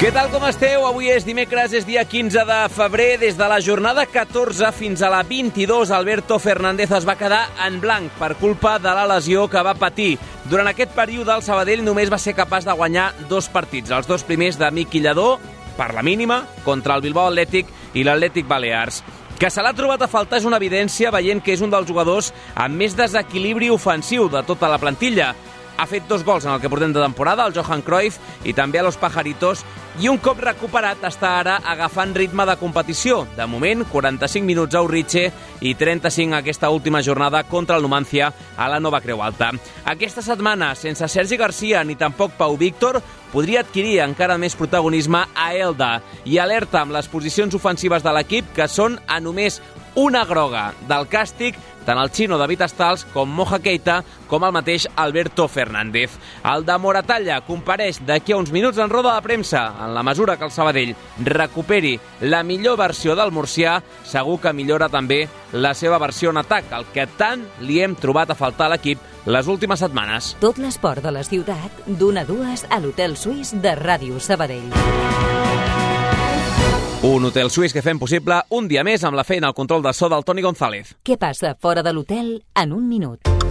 Què tal com esteu? Avui és dimecres, és dia 15 de febrer. Des de la jornada 14 fins a la 22, Alberto Fernández es va quedar en blanc per culpa de la lesió que va patir. Durant aquest període, el Sabadell només va ser capaç de guanyar dos partits. Els dos primers de Miqui per la mínima, contra el Bilbao Atlètic i l'Atlètic Balears. Que se l'ha trobat a faltar és una evidència veient que és un dels jugadors amb més desequilibri ofensiu de tota la plantilla. Ha fet dos gols en el que portem de temporada, el Johan Cruyff i també a los Pajaritos, i un cop recuperat està ara agafant ritme de competició. De moment, 45 minuts a Urritxe i 35 aquesta última jornada contra el Numancia a la Nova Creu Alta. Aquesta setmana, sense Sergi Garcia ni tampoc Pau Víctor, podria adquirir encara més protagonisme a Elda i alerta amb les posicions ofensives de l'equip que són a només una groga del càstig tant el xino David Estals com Moja Keita com el mateix Alberto Fernández. El de Moratalla compareix d'aquí a uns minuts en roda de premsa. En la mesura que el Sabadell recuperi la millor versió del murcià, segur que millora també la seva versió en atac, el que tant li hem trobat a faltar a l'equip les últimes setmanes. Tot l'esport de la ciutat, d'una a dues a l'Hotel Suís de Ràdio Sabadell. Un hotel suís que fem possible un dia més amb la feina al control de so del Toni González. Què passa fora de l'hotel en un minut?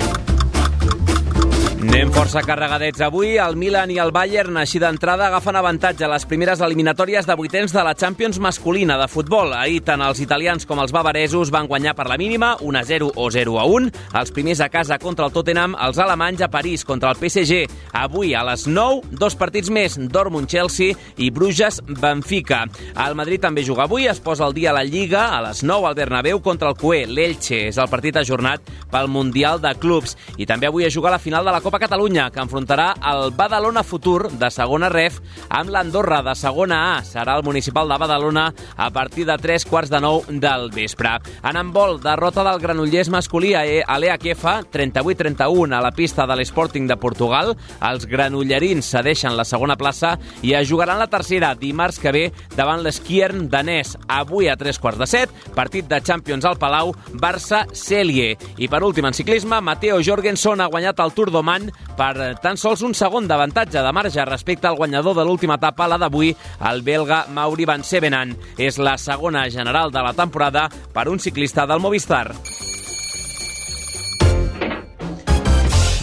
Anem força carregadets avui. El Milan i el Bayern, així d'entrada, agafen avantatge a les primeres eliminatòries de vuitens de la Champions masculina de futbol. Ahir, tant els italians com els bavaresos van guanyar per la mínima, 1-0 o 0-1. Els primers a casa contra el Tottenham, els alemanys a París contra el PSG. Avui, a les 9, dos partits més, Dortmund-Chelsea i Bruges-Benfica. El Madrid també juga avui, es posa al dia a la Lliga, a les 9 al Bernabéu contra el Cué. L'Elche és el partit ajornat pel Mundial de Clubs. I també avui es juga la final de la Copa Catalunya, que enfrontarà el Badalona Futur de segona ref amb l'Andorra de segona A. Serà el municipal de Badalona a partir de 3 quarts de 9 del vespre. En handbol, derrota del Granollers masculí a l'EAQF 38-31 a la pista de l'Sporting de Portugal. Els granollerins cedeixen la segona plaça i es jugaran la tercera dimarts que ve davant l'Skiern danès. Avui a 3 quarts de 7, partit de Champions al Palau, Barça-Cèlie. I per últim en ciclisme, Mateo Jorgensen ha guanyat el Tour d'Oman per tan sols un segon d'avantatge de marge respecte al guanyador de l'última etapa, la d'avui, el belga Mauri Van Sevenan. És la segona general de la temporada per un ciclista del Movistar.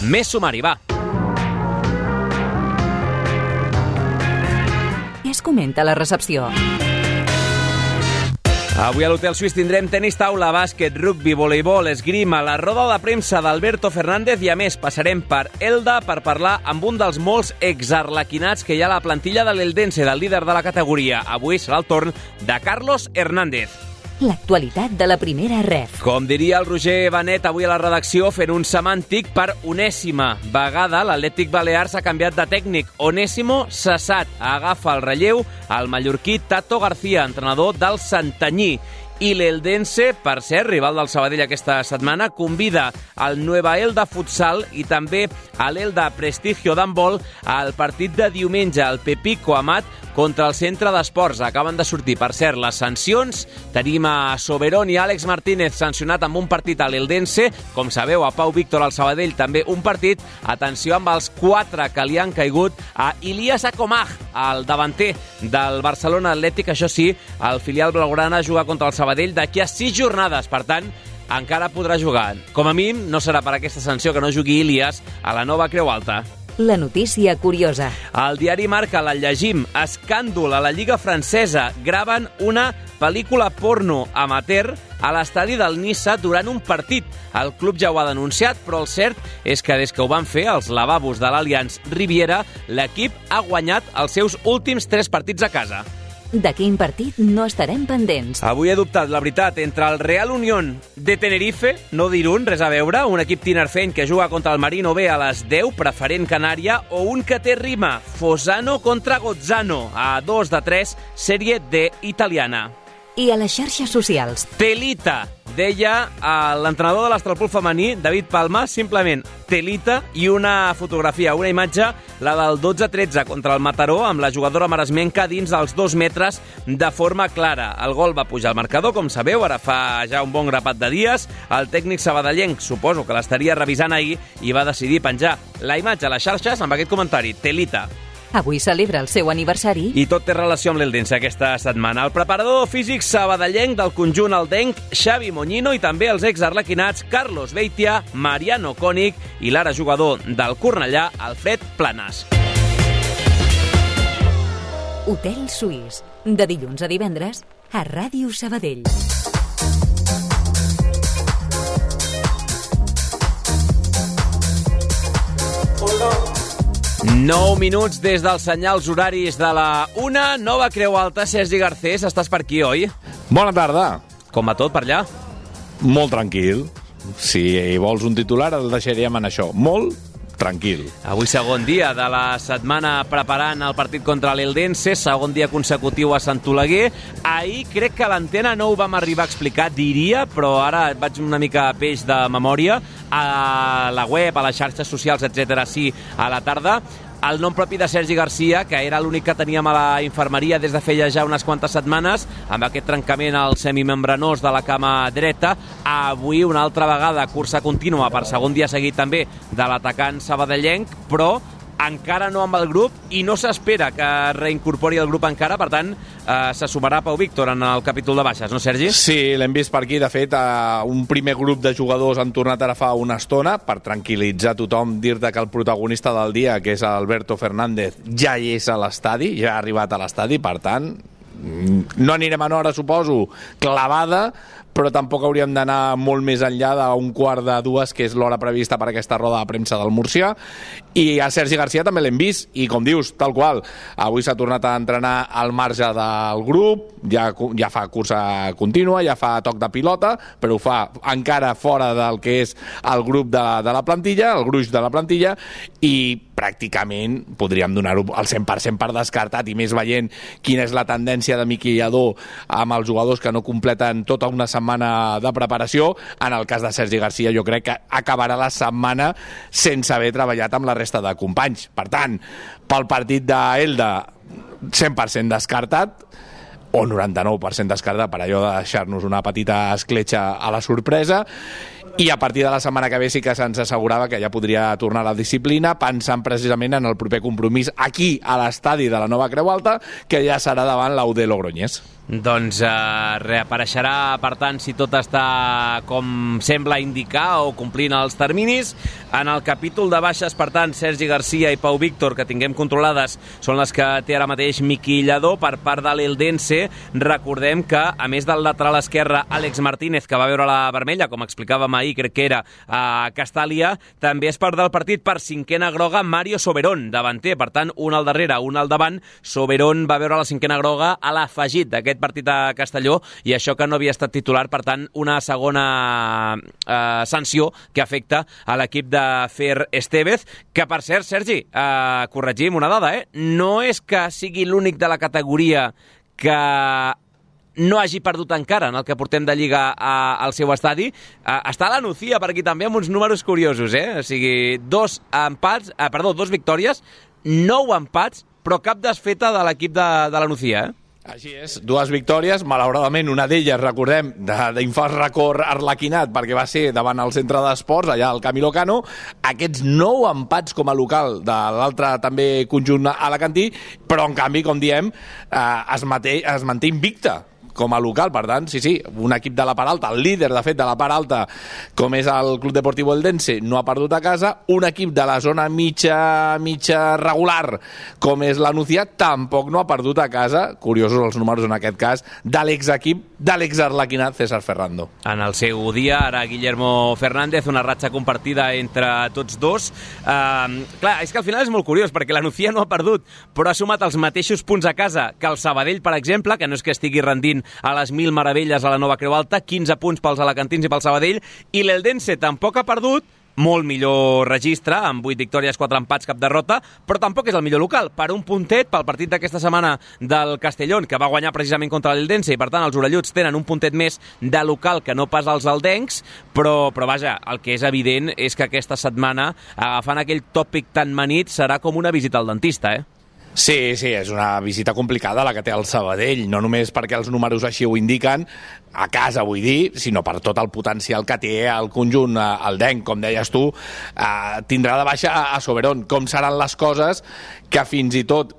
Més sumari, va. Es comenta la recepció? Avui a l'Hotel Suís tindrem tenis taula, bàsquet, rugby, voleibol, esgrima, la roda de premsa d'Alberto Fernández i, a més, passarem per Elda per parlar amb un dels molts exarlequinats que hi ha a la plantilla de l'Eldense, del líder de la categoria. Avui serà el torn de Carlos Hernández. L'actualitat de la primera ref. Com diria el Roger Benet avui a la redacció, fent un semàntic per onèsima vegada, l'Atlètic Balears ha canviat de tècnic. Onésimo cessat. Agafa el relleu el mallorquí Tato García, entrenador del Santanyí. I l'Eldense, per ser rival del Sabadell aquesta setmana, convida al Nueva Elda Futsal i també a l'Elda Prestigio d'handbol al partit de diumenge, el Pepico Amat contra el centre d'esports. Acaben de sortir, per cert, les sancions. Tenim a Soberón i Àlex Martínez sancionat amb un partit a l'Eldense. Com sabeu, a Pau Víctor al Sabadell també un partit. Atenció amb els quatre que li han caigut a Ilias Akomaj, el davanter del Barcelona Atlètic. Això sí, el filial blaugrana juga contra el Sabadell d'aquí a sis jornades. Per tant, encara podrà jugar. Com a mínim, no serà per aquesta sanció que no jugui Ilias a la nova Creu Alta. La notícia curiosa. El diari Marca la llegim. Escàndol a la Lliga Francesa. Graven una pel·lícula porno amateur a l'estadi del Nissa durant un partit. El club ja ho ha denunciat, però el cert és que des que ho van fer els lavabos de l'Allianz Riviera, l'equip ha guanyat els seus últims tres partits a casa. De quin partit no estarem pendents? Avui he dubtat, la veritat, entre el Real Unión de Tenerife, no d'Irun, res a veure, un equip tinerfeny que juga contra el Marino B a les 10, preferent Canària, o un que té rima, Fosano contra Gozzano, a 2 de 3, sèrie D italiana. I a les xarxes socials? Telita, deia l'entrenador de l'Astralpool femení, David Palma, simplement telita i una fotografia, una imatge, la del 12-13 contra el Mataró, amb la jugadora maresmenca dins dels dos metres de forma clara. El gol va pujar al marcador, com sabeu, ara fa ja un bon grapat de dies. El tècnic sabadellenc, suposo que l'estaria revisant ahir, i va decidir penjar la imatge a les xarxes amb aquest comentari, telita. Avui celebra el seu aniversari. I tot té relació amb l'Eldense aquesta setmana. El preparador físic sabadellenc del conjunt aldenc, Xavi Moñino, i també els ex-arlequinats Carlos Beitia, Mariano Cònic i l'ara jugador del Cornellà, Alfred Planes. Hotel Suís, de dilluns a divendres, a Ràdio Sabadell. 9 minuts des dels senyals horaris de la una. Nova Creu Alta, Sergi Garcés, estàs per aquí, oi? Bona tarda. Com va tot per allà? Molt tranquil. Si vols un titular, el deixaríem en això. Molt tranquil. Avui segon dia de la setmana preparant el partit contra l'Eldense, segon dia consecutiu a Sant Oleguer. Ahir crec que l'antena no ho vam arribar a explicar, diria, però ara vaig una mica a peix de memòria a la web, a les xarxes socials, etc. sí, a la tarda el nom propi de Sergi Garcia, que era l'únic que teníem a la infermeria des de feia ja unes quantes setmanes, amb aquest trencament al semimembranós de la cama dreta. Avui, una altra vegada, cursa contínua per segon dia seguit també de l'atacant sabadellenc, però encara no amb el grup i no s'espera que reincorpori el grup encara, per tant, eh, se sumarà Pau Víctor en el capítol de baixes, no, Sergi? Sí, l'hem vist per aquí. De fet, eh, un primer grup de jugadors han tornat ara fa una estona per tranquil·litzar tothom, dir-te que el protagonista del dia, que és Alberto Fernández, ja hi és a l'estadi, ja ha arribat a l'estadi, per tant, mm, no anirem a hora, suposo, clavada, però tampoc hauríem d'anar molt més enllà d'un quart de dues, que és l'hora prevista per aquesta roda de premsa del Murcià. I a Sergi Garcia també l'hem vist, i com dius, tal qual, avui s'ha tornat a entrenar al marge del grup, ja, ja fa cursa contínua, ja fa toc de pilota, però ho fa encara fora del que és el grup de, de la plantilla, el gruix de la plantilla, i pràcticament podríem donar-ho al 100% per descartat i més veient quina és la tendència de Miqui Lladó amb els jugadors que no completen tota una setmana de preparació. En el cas de Sergi Garcia jo crec que acabarà la setmana sense haver treballat amb la resta de companys. Per tant, pel partit d'Elda 100% descartat, o 99% descartat per allò de deixar-nos una petita escletxa a la sorpresa i a partir de la setmana que ve sí que se'ns assegurava que ja podria tornar a la disciplina pensant precisament en el proper compromís aquí a l'estadi de la Nova Creu Alta que ja serà davant l'Aude Logroñés. Doncs eh, reapareixerà, per tant, si tot està com sembla indicar o complint els terminis. En el capítol de baixes, per tant, Sergi Garcia i Pau Víctor, que tinguem controlades, són les que té ara mateix Miqui Lladó per part de l'Eldense. Recordem que, a més del lateral esquerre, Àlex Martínez, que va veure la vermella, com explicàvem ahir, crec que era a Castàlia, també és part del partit per cinquena groga Mario Soberón, davanter. Per tant, un al darrere, un al davant. Soberón va veure la cinquena groga a l'afegit d'aquest aquest partit a Castelló i això que no havia estat titular, per tant, una segona eh, sanció que afecta a l'equip de Fer Estevez, que per cert, Sergi, eh, corregim una dada, eh? no és que sigui l'únic de la categoria que no hagi perdut encara en el que portem de Lliga a, al seu estadi. A, està la Nucía per aquí també amb uns números curiosos, eh? O sigui, dos empats, eh, perdó, dos victòries, nou empats, però cap desfeta de l'equip de, de la Nucía, eh? Així és, dues victòries, malauradament una d'elles, recordem, d'infant record arlequinat perquè va ser davant el centre d'esports, allà al Camilo Cano, aquests nou empats com a local de l'altre també conjunt alacantí, però en canvi, com diem, eh, es, manté, es manté invicta com a local. Per tant, sí, sí, un equip de la part alta, el líder, de fet, de la part alta, com és el Club Deportiu Eldense, no ha perdut a casa. Un equip de la zona mitja, mitja regular, com és la tampoc no ha perdut a casa. Curiosos els números en aquest cas, de l'exequip de l'exarlequinat César Ferrando. En el seu dia, ara Guillermo Fernández, una ratxa compartida entre tots dos. Uh, clar, és que al final és molt curiós, perquè la no ha perdut, però ha sumat els mateixos punts a casa que el Sabadell, per exemple, que no és que estigui rendint a les mil meravelles a la nova Creu Alta, 15 punts pels alacantins i pel Sabadell, i l'Eldense tampoc ha perdut, molt millor registre, amb 8 victòries, 4 empats, cap derrota, però tampoc és el millor local. Per un puntet, pel partit d'aquesta setmana del Castellón, que va guanyar precisament contra l'Eldense, i per tant els orelluts tenen un puntet més de local que no pas els aldencs, però, però vaja, el que és evident és que aquesta setmana, agafant aquell tòpic tan manit, serà com una visita al dentista, eh? Sí, sí, és una visita complicada la que té el Sabadell, no només perquè els números així ho indiquen, a casa vull dir, sinó per tot el potencial que té el conjunt, eh, el DENC, com deies tu, eh, tindrà de baixa a Soberon. Com seran les coses que fins i tot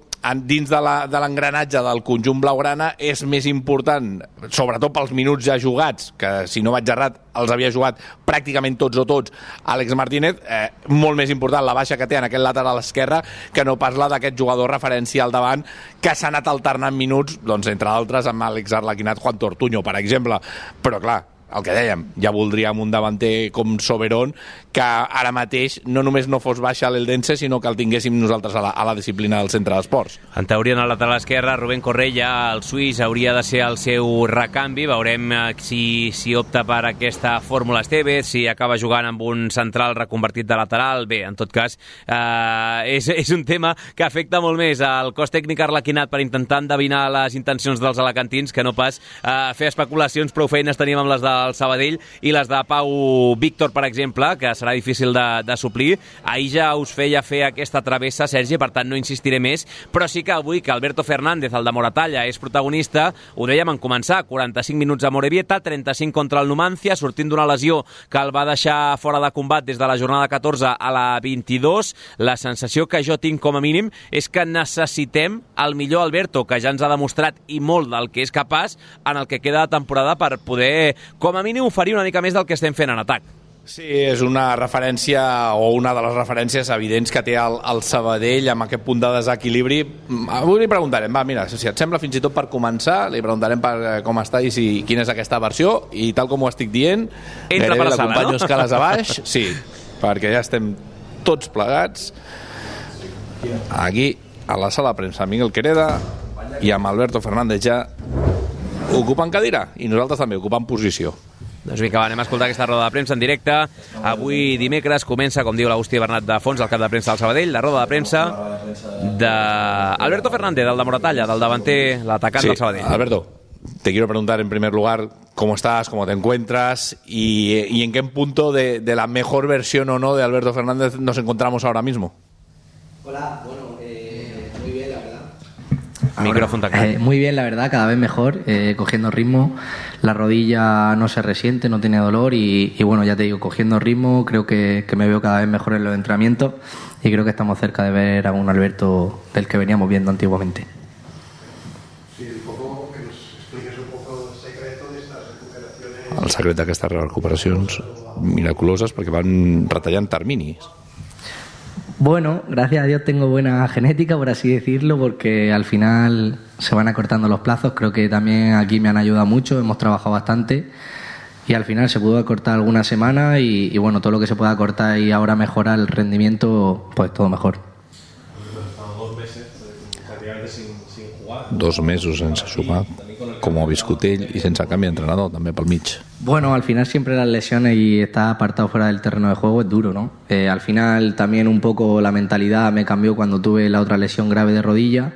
dins de l'engranatge de del conjunt blaugrana és més important, sobretot pels minuts ja jugats, que si no vaig errat els havia jugat pràcticament tots o tots Àlex Martínez, eh, molt més important la baixa que té en aquest lateral esquerre que no pas la d'aquest jugador referència al davant que s'ha anat alternant minuts, doncs entre d'altres amb Àlex Arlequinat, Juan Tortuño, per exemple, però clar, el que dèiem, ja voldríem un davanter com Soberon que ara mateix no només no fos baixa l'Eldense, sinó que el tinguéssim nosaltres a la, a la disciplina del centre d'esports. En teoria, en el lateral esquerre, Rubén Correia, el suís, hauria de ser el seu recanvi. Veurem eh, si, si opta per aquesta fórmula Esteve, si acaba jugant amb un central reconvertit de lateral. Bé, en tot cas, eh, és, és un tema que afecta molt més al cos tècnic arlequinat per intentar endevinar les intencions dels alacantins que no pas eh, fer especulacions. Prou feines tenim amb les de del Sabadell i les de Pau Víctor, per exemple, que serà difícil de, de suplir. Ahir ja us feia fer aquesta travessa, Sergi, per tant no insistiré més, però sí que avui que Alberto Fernández, el de Moratalla, és protagonista, ho dèiem en començar, 45 minuts a Morevieta, 35 contra el Numancia, sortint d'una lesió que el va deixar fora de combat des de la jornada 14 a la 22. La sensació que jo tinc com a mínim és que necessitem el millor Alberto, que ja ens ha demostrat i molt del que és capaç en el que queda de temporada per poder com a mínim oferir una mica més del que estem fent en atac. Sí, és una referència o una de les referències evidents que té el, el Sabadell amb aquest punt de desequilibri. Avui li preguntarem, va, mira, si et sembla fins i tot per començar, li preguntarem per eh, com està i si, quina és aquesta versió i tal com ho estic dient, Entra per la sala, no? escales a baix, sí, perquè ja estem tots plegats aquí a la sala de premsa Miguel Quereda i amb Alberto Fernández ja ocupen cadira i nosaltres també ocupant posició. Doncs vinga, va, anem a escoltar aquesta roda de premsa en directe. Avui dimecres comença, com diu l'Agustí Bernat de Fons, el cap de premsa del Sabadell, la roda de premsa d'Alberto Fernández, del de Moratalla, del davanter, l'atacant sí, del Sabadell. Alberto, te quiero preguntar en primer lugar cómo estás, cómo te encuentras y, y en qué punto de, de, la mejor versión o no de Alberto Fernández nos encontramos ahora mismo. Hola, bueno, Micrófono eh, muy bien, la verdad, cada vez mejor, eh, cogiendo ritmo. La rodilla no se resiente, no tiene dolor y, bueno, ya te digo, cogiendo ritmo, creo que, me veo cada vez mejor en los entrenamientos y creo que estamos cerca de ver a un Alberto del que veníamos viendo antiguamente. El secret d'aquestes recuperacions miraculoses perquè van retallant terminis. Bueno, gracias a Dios tengo buena genética, por así decirlo, porque al final se van acortando los plazos. Creo que también aquí me han ayudado mucho, hemos trabajado bastante y al final se pudo acortar alguna semana y, y bueno, todo lo que se pueda acortar y ahora mejorar el rendimiento, pues todo mejor. Dos mesos sense sumar, com ha viscut ell i sense canvi d'entrenador també pel. Bueno, al final siempre las lesiones y estar apartado fuera del terreno de juego es duro, ¿no? Eh, al final también un poco la mentalidad me cambió cuando tuve la otra lesión grave de rodilla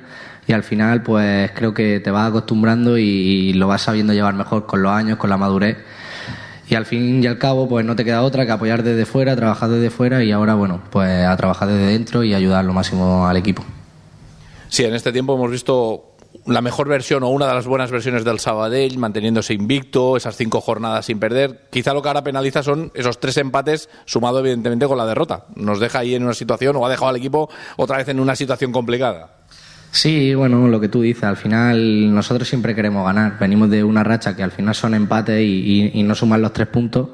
y al final pues creo que te vas acostumbrando y lo vas sabiendo llevar mejor con los años, con la madurez y al fin y al cabo pues no te queda otra que apoyar desde fuera, trabajar desde fuera y ahora bueno, pues a trabajar desde dentro y ayudar lo máximo al equipo. Sí, en este tiempo hemos visto la mejor versión o una de las buenas versiones del Sabadell, manteniéndose invicto, esas cinco jornadas sin perder. Quizá lo que ahora penaliza son esos tres empates, sumado evidentemente con la derrota. Nos deja ahí en una situación, o ha dejado al equipo otra vez en una situación complicada. Sí, bueno, lo que tú dices, al final nosotros siempre queremos ganar. Venimos de una racha que al final son empates y, y, y no suman los tres puntos.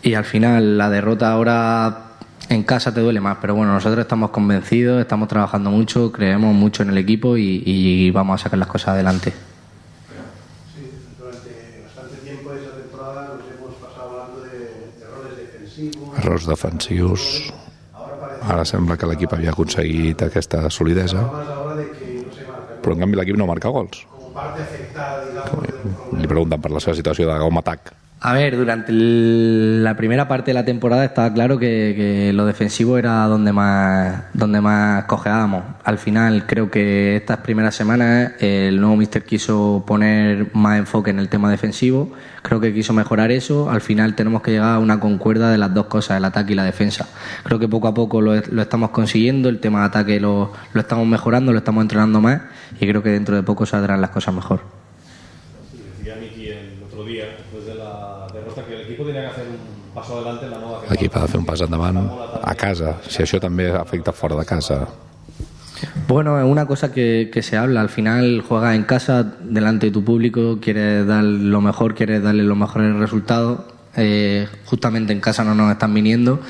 Y al final la derrota ahora en casa te duele más, pero bueno, nosotros estamos convencidos, estamos trabajando mucho, creemos mucho en el equipo y, y vamos a sacar las cosas adelante. Sí, durante bastante tiempo de esa temporada nos hemos pasado hablando de errores defensivos. Errors defensius. Ara sembla que l'equip havia aconseguit aquesta solidesa, más ahora de que no se marca però en canvi l'equip no marca gols. como parte afectada, digamos, del Li pregunten per la seva situació de com atac. A ver, durante la primera parte de la temporada estaba claro que, que lo defensivo era donde más, donde más cojeábamos. Al final, creo que estas primeras semanas eh, el nuevo mister quiso poner más enfoque en el tema defensivo. Creo que quiso mejorar eso. Al final tenemos que llegar a una concuerda de las dos cosas, el ataque y la defensa. Creo que poco a poco lo, lo estamos consiguiendo. El tema de ataque lo, lo estamos mejorando, lo estamos entrenando más y creo que dentro de poco saldrán las cosas mejor. Decía Miki el otro día, después de la derrota, que el equipo tenía que hacer un paso adelante en la nueva L'equip ha de fer un pas endavant a casa, si això també afecta fora de casa. Bueno, es una cosa que, que se habla. Al final juegas en casa, delante de tu público, quieres dar lo mejor, quieres darle los mejores resultados. Eh, justamente en casa no nos están viniendo.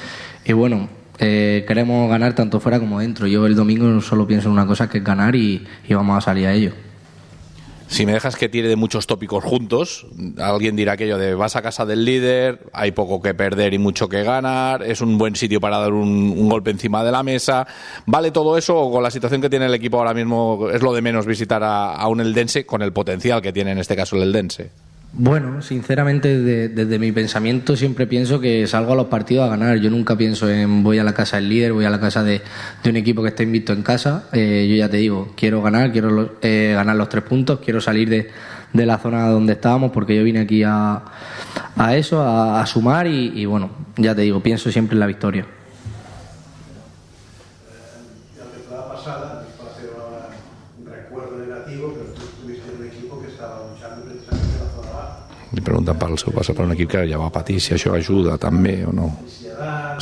Y bueno, eh, queremos ganar tanto fuera como dentro. Yo el domingo solo pienso en una cosa que es ganar y, y vamos a salir a ello. Si me dejas que tire de muchos tópicos juntos, alguien dirá aquello de vas a casa del líder, hay poco que perder y mucho que ganar, es un buen sitio para dar un, golpe encima de la mesa. ¿Vale todo eso o con la situación que tiene el equipo ahora mismo es lo de menos visitar a un Eldense con el potencial que tiene en este caso el Eldense? Bueno, sinceramente, de- desde mi pensamiento siempre pienso que salgo a los partidos a ganar. Yo nunca pienso en voy a la casa del líder, voy a la casa de, un equipo que está invicto en casa. Eh, yo ya te digo, quiero ganar, quiero eh, ganar los tres puntos, quiero salir de, la zona donde estábamos porque yo vine aquí a, a eso, a, sumar y bueno, ya te digo, pienso siempre en la victoria. Pregunten pel seu pas per un equip que ja va patir, si això ajuda també o no.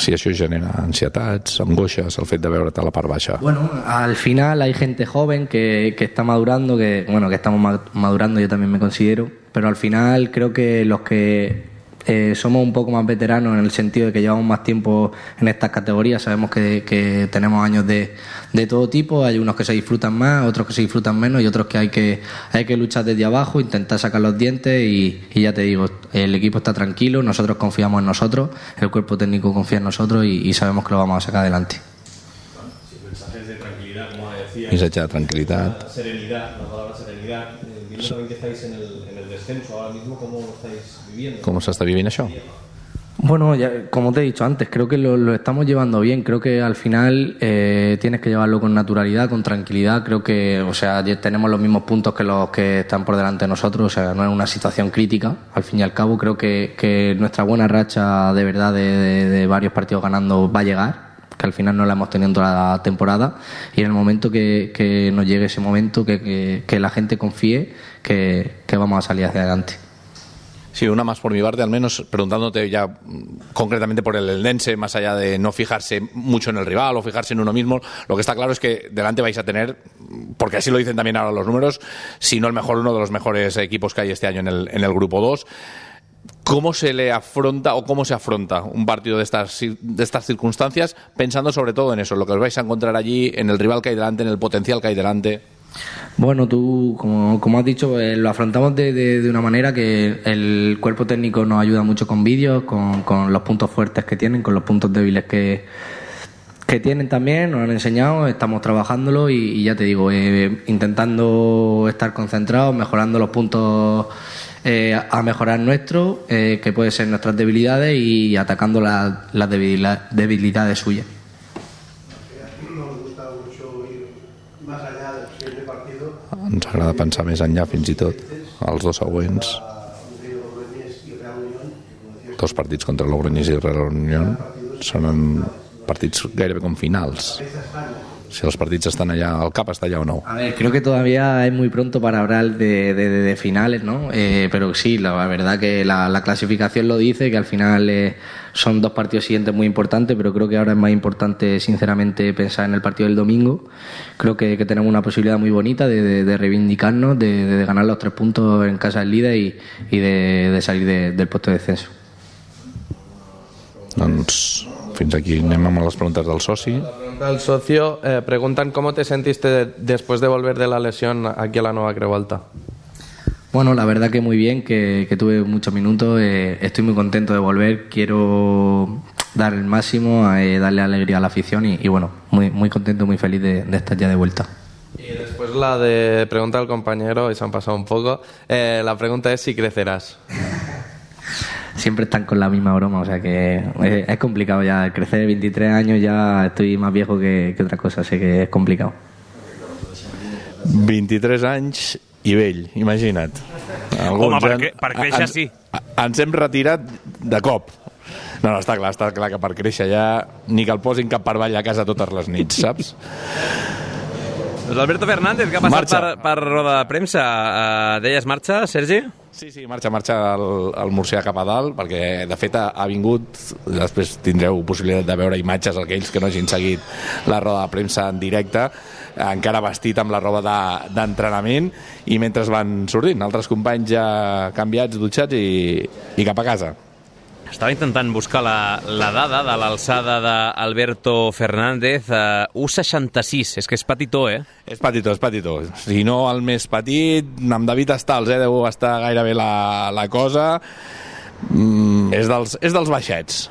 Si això genera ansietats, angoixes, el fet de veure't a la part baixa. Bueno, al final hay gente joven que, que está madurando, que bueno, que estamos ma- madurando, yo también me considero, pero al final creo que los que eh, somos un poco más veteranos en el sentido de que llevamos más tiempo en estas categorías, sabemos que, que tenemos años de, de todo tipo, hay unos que se disfrutan más, otros que se disfrutan menos y otros que hay que, hay que luchar desde abajo, intentar sacar los dientes y, y ya te digo, el equipo está tranquilo, nosotros confiamos en nosotros, el cuerpo técnico confía en nosotros y, y sabemos que lo vamos a sacar adelante. mensajes de tranquilidad, como decía. Missatge de tranquil·litat. Serenidad, la palabra serenidad. Eh, estáis en el, en el descenso ahora mismo, ¿cómo lo estáis viviendo? Com s'està vivint això? Bueno, ya, como te he dicho antes, creo que lo, estamos llevando bien. Creo que al final eh, tienes que llevarlo con naturalidad, con tranquilidad. Creo que, o sea, tenemos los mismos puntos que los que están por delante de nosotros. O sea, no es una situación crítica. Al fin y al cabo, creo que, que nuestra buena racha de verdad de, varios partidos ganando va a llegar. Que al final no la hemos tenido en toda la temporada. Y en el momento que, que nos llegue ese momento, que la gente confíe, que, que vamos a salir hacia adelante. Sí, una más por mi parte, al menos preguntándote ya mm, concretamente por el Eldense, más allá de no fijarse mucho en el rival o fijarse en uno mismo, lo que está claro es que delante vais a tener, porque así lo dicen también ahora los números, si no el mejor, uno de los mejores equipos que hay este año en el, en el grupo 2. ¿Cómo se le afronta o cómo se afronta un partido de estas, de estas circunstancias, pensando sobre todo en eso, lo que os vais a encontrar allí, en el rival que hay delante, en el potencial que hay delante? Bueno, tú, como, como has dicho, eh, lo afrontamos de, de- una manera que el cuerpo técnico nos ayuda mucho con vídeos, con, con los puntos fuertes que tienen, con los puntos débiles que, que tienen también, nos han enseñado, estamos trabajándolo y, ya te digo, eh, intentando estar concentrados, mejorando los puntos eh, a mejorar nuestros, eh, que pueden ser nuestras debilidades y atacando la- las debilidad- debilidades suyas. Ens agrada pensar més enllà, fins i tot, els dos següents. dos partits contra l'Ogroñés i Real Unión són partits gairebé com finals. si els partits estan allà, el cap està allà o no. A ver, creo que todavía es muy pronto para hablar de, de- de- de finales, ¿no? Eh, pero sí, la verdad que la, la clasificación lo dice, que al final eh, son dos partidos siguientes muy importantes, pero creo que ahora es más importante, sinceramente, pensar en el partido del domingo. Creo que, que tenemos una posibilidad muy bonita de, de- de reivindicarnos, de, de ganar los tres puntos en casa del líder y, y de, de salir de- del puesto de descenso. Doncs fins aquí anem amb les preguntes del soci. Al socio, eh, preguntan cómo te sentiste de- después de volver de la lesión aquí a la Nueva Creu Alta. Bueno, la verdad que muy bien, que, que tuve muchos minutos, eh, estoy muy contento de volver, quiero dar el máximo, eh, darle alegría a la afición y, y bueno, muy, muy contento, muy feliz de, de estar ya de vuelta. Y después la de pregunta al compañero, y se han pasado un poco, eh, la pregunta es si crecerás. Siempre están con la misma broma, o sea que es complicado ya, crecer 23 años ya estoy más viejo que, que otra cosa, sé que es complicado. 23 anys i vell, imagina't. Home, per cre- per créixer, ens- sí. Ens hem retirat de cop. No, no, està clar, està clar que per créixer ja ni que el posin cap per avall a casa totes les nits, saps? Doncs Alberto Fernández, que ha passat Marxa. per, per roda de premsa. Uh, deies marxa, Sergi? Sí, sí, marxa, marxa el, el Murcià cap a dalt, perquè de fet ha, ha vingut, després tindreu possibilitat de veure imatges aquells que no hagin seguit la roda de premsa en directe, encara vestit amb la roba de- d'entrenament i mentre van sortint, altres companys ja canviats, dutxats i, i cap a casa. Estava intentant buscar la, la dada de l'alçada d'Alberto Fernández. Uh, 1,66. És que és petitó, eh? És petitó, és petitó. Si no el més petit, amb David Estals, eh, deu estar gairebé la, la cosa. Mm, és, dels, és dels baixets.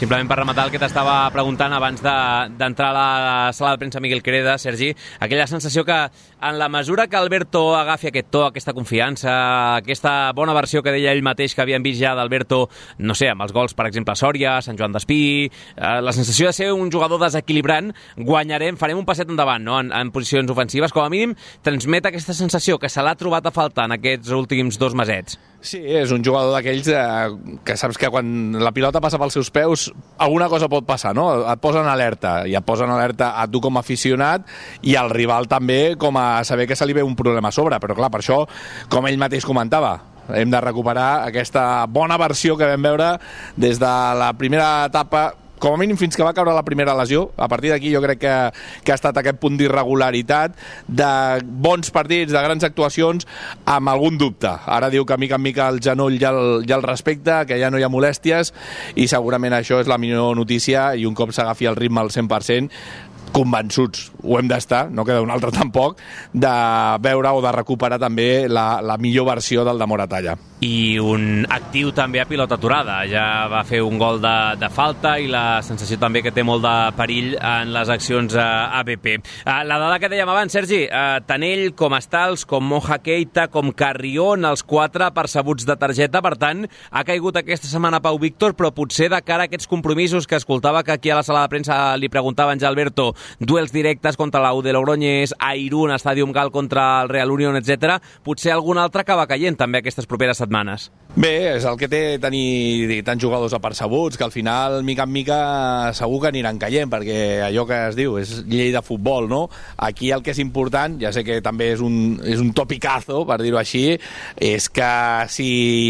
Simplement per rematar el que t'estava preguntant abans de- d'entrar a la sala de premsa Miguel Creda, Sergi, aquella sensació que en la mesura que Alberto agafi aquest to, aquesta confiança, aquesta bona versió que deia ell mateix que havíem vist ja d'Alberto, no sé, amb els gols, per exemple, a Sòria, Sant Joan d'Espí, eh, la sensació de ser un jugador desequilibrant, guanyarem, farem un passet endavant no? en, en posicions ofensives, com a mínim transmet aquesta sensació que se l'ha trobat a faltar en aquests últims dos mesets. Sí, és un jugador d'aquells eh, que saps que quan la pilota passa pels seus peus alguna cosa pot passar, no? Et posen alerta i et posen alerta a tu com a aficionat i al rival també com a saber que se li ve un problema a sobre, però clar, per això, com ell mateix comentava, hem de recuperar aquesta bona versió que vam veure des de la primera etapa com a mínim fins que va caure la primera lesió. A partir d'aquí jo crec que, que ha estat aquest punt d'irregularitat, de bons partits, de grans actuacions, amb algun dubte. Ara diu que mica en mica el genoll ja el, ja el respecta, que ja no hi ha molèsties, i segurament això és la millor notícia, i un cop s'agafi el ritme al 100%, convençuts, ho hem d'estar, no queda un altre tampoc, de veure o de recuperar també la, la millor versió del de Moratalla. I un actiu també a pilota aturada. Ja va fer un gol de, de falta i la sensació també que té molt de perill en les accions a ABP. Uh, la dada que dèiem abans, Sergi, uh, tant ell com Estals, com Moja Keita, com Carrion, els quatre percebuts de targeta, per tant, ha caigut aquesta setmana Pau Víctor, però potser de cara a aquests compromisos que escoltava que aquí a la sala de premsa li preguntaven ja Alberto, duels directes contra la U de Logroñés, a Irún, Stadium Gal contra el Real Unión, etc. Potser algun altre acaba caient també aquestes properes setmanes. setmanes. Bé, és el que té tenir tants jugadors apercebuts, que al final, mica en mica, segur que aniran caient, perquè allò que es diu és llei de futbol, no? Aquí el que és important, ja sé que també és un, és un topicazo, per dir-ho així, és que si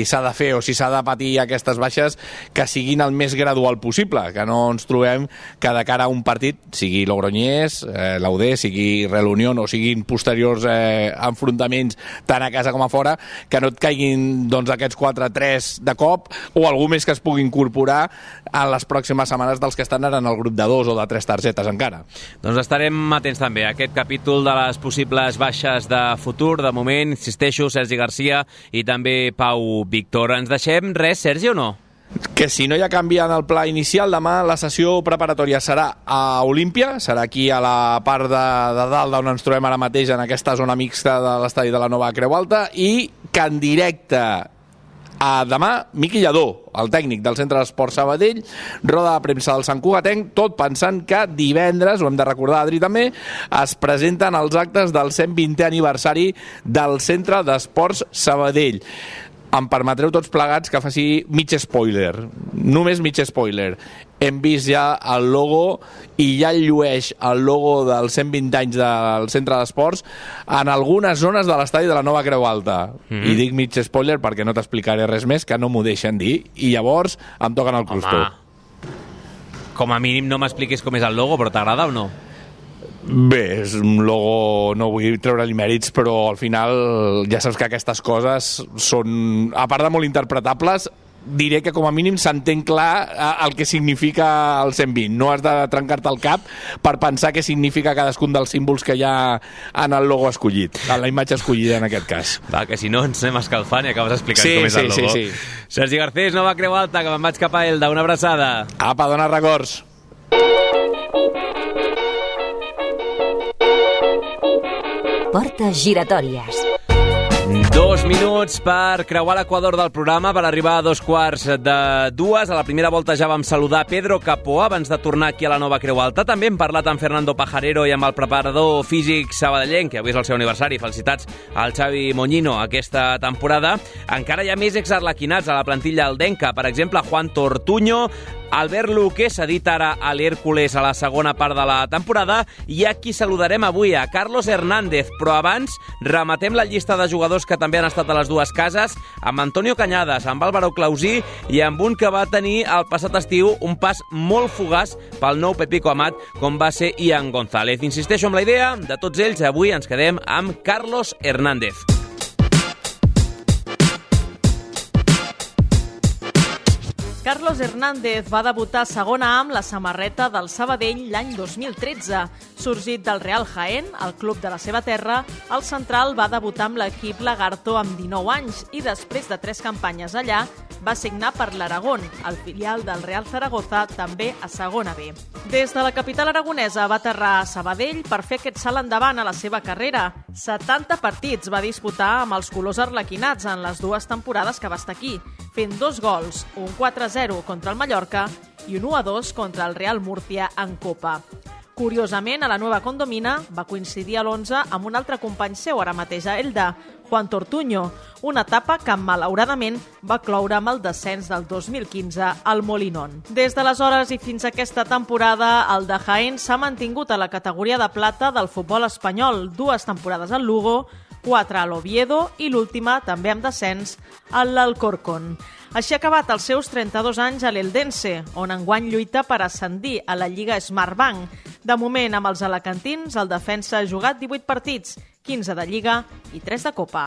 s'ha de fer o si s'ha de patir aquestes baixes, que siguin el més gradual possible, que no ens trobem que de cara a un partit, sigui Logroñés, eh, l'UD, sigui Real Unión o siguin posteriors eh, enfrontaments tant a casa com a fora, que no et caiguin doncs, aquests 4-3 de cop o algú més que es pugui incorporar en les pròximes setmanes dels que estan ara en el grup de dos o de tres targetes encara. Doncs estarem atents també a aquest capítol de les possibles baixes de futur. De moment, insisteixo, Sergi Garcia i també Pau Víctor. Ens deixem res, Sergi, o no? que si no hi ha canvi en el pla inicial, demà la sessió preparatòria serà a Olímpia, serà aquí a la part de, de dalt d'on ens trobem ara mateix, en aquesta zona mixta de l'estadi de la Nova Creu Alta, i que en directe a demà, Miqui Lledó, el tècnic del Centre d'Esport Sabadell, roda de premsa del Sant Cugatenc, tot pensant que divendres, ho hem de recordar, Adri, també, es presenten els actes del 120è aniversari del Centre d'Esports Sabadell em permetreu tots plegats que faci mig spoiler, només mig spoiler. Hem vist ja el logo i ja llueix el logo dels 120 anys del centre d'esports en algunes zones de l'estadi de la Nova Creu Alta. Mm -hmm. I dic mig spoiler perquè no t'explicaré res més, que no m'ho deixen dir, i llavors em toquen el crustó. Home, com a mínim no m'expliquis com és el logo, però t'agrada o no? Bé, és un logo, no vull treure-li mèrits, però al final ja saps que aquestes coses són, a part de molt interpretables, diré que com a mínim s'entén clar eh, el que significa el 120. No has de trencar-te el cap per pensar què significa cadascun dels símbols que hi ha en el logo escollit, en la imatge escollida en aquest cas. Va, que si no ens anem escalfant i acabes explicant Sí, com és sí, el logo. sí, sí. Sergi Garcés, Nova Creu Alta, que me'n vaig cap a Elda. Una abraçada. Apa, dona records. Portes giratòries. Dos minuts per creuar l'equador del programa per arribar a dos quarts de dues. A la primera volta ja vam saludar Pedro Capó abans de tornar aquí a la Nova Creu Alta. També hem parlat amb Fernando Pajarero i amb el preparador físic sabadellenc, que avui és el seu aniversari. Felicitats al Xavi Moñino aquesta temporada. Encara hi ha més exarlequinats a la plantilla aldenca. Per exemple, Juan Tortuño, Albert Luque s'ha dit ara a l'Hèrcules a la segona part de la temporada i a qui saludarem avui, a Carlos Hernández. Però abans rematem la llista de jugadors que també han estat a les dues cases, amb Antonio Cañadas, amb Álvaro Clausí i amb un que va tenir el passat estiu un pas molt fugaç pel nou Pepico Amat, com va ser Ian González. Insisteixo amb la idea de tots ells, avui ens quedem amb Carlos Hernández. Carlos Hernández va debutar a segona amb la samarreta del Sabadell l'any 2013. Sorgit del Real Jaén, el club de la seva terra, el central va debutar amb l'equip Lagarto amb 19 anys i després de tres campanyes allà va signar per l'Aragón, el filial del Real Zaragoza, també a segona B. Des de la capital aragonesa va aterrar a Sabadell per fer aquest salt endavant a la seva carrera. 70 partits va disputar amb els colors arlequinats en les dues temporades que va estar aquí, fent dos gols, un 4-0 contra el Mallorca i un 1-2 contra el Real Murcia en Copa. Curiosament, a la nova condomina va coincidir a l'11 amb un altre company seu ara mateix a Elda, Juan Tortuño, una etapa que malauradament va cloure amb el descens del 2015 al Molinón. Des d'aleshores i fins a aquesta temporada, el de Jaén s'ha mantingut a la categoria de plata del futbol espanyol, dues temporades al Lugo, quatre a l'Oviedo i l'última, també amb descens, a l'Alcorcón. Així ha acabat els seus 32 anys a l'Eldense, on enguany lluita per ascendir a la Lliga Smartbank. De moment, amb els alacantins, el defensa ha jugat 18 partits, 15 de Lliga i 3 de Copa.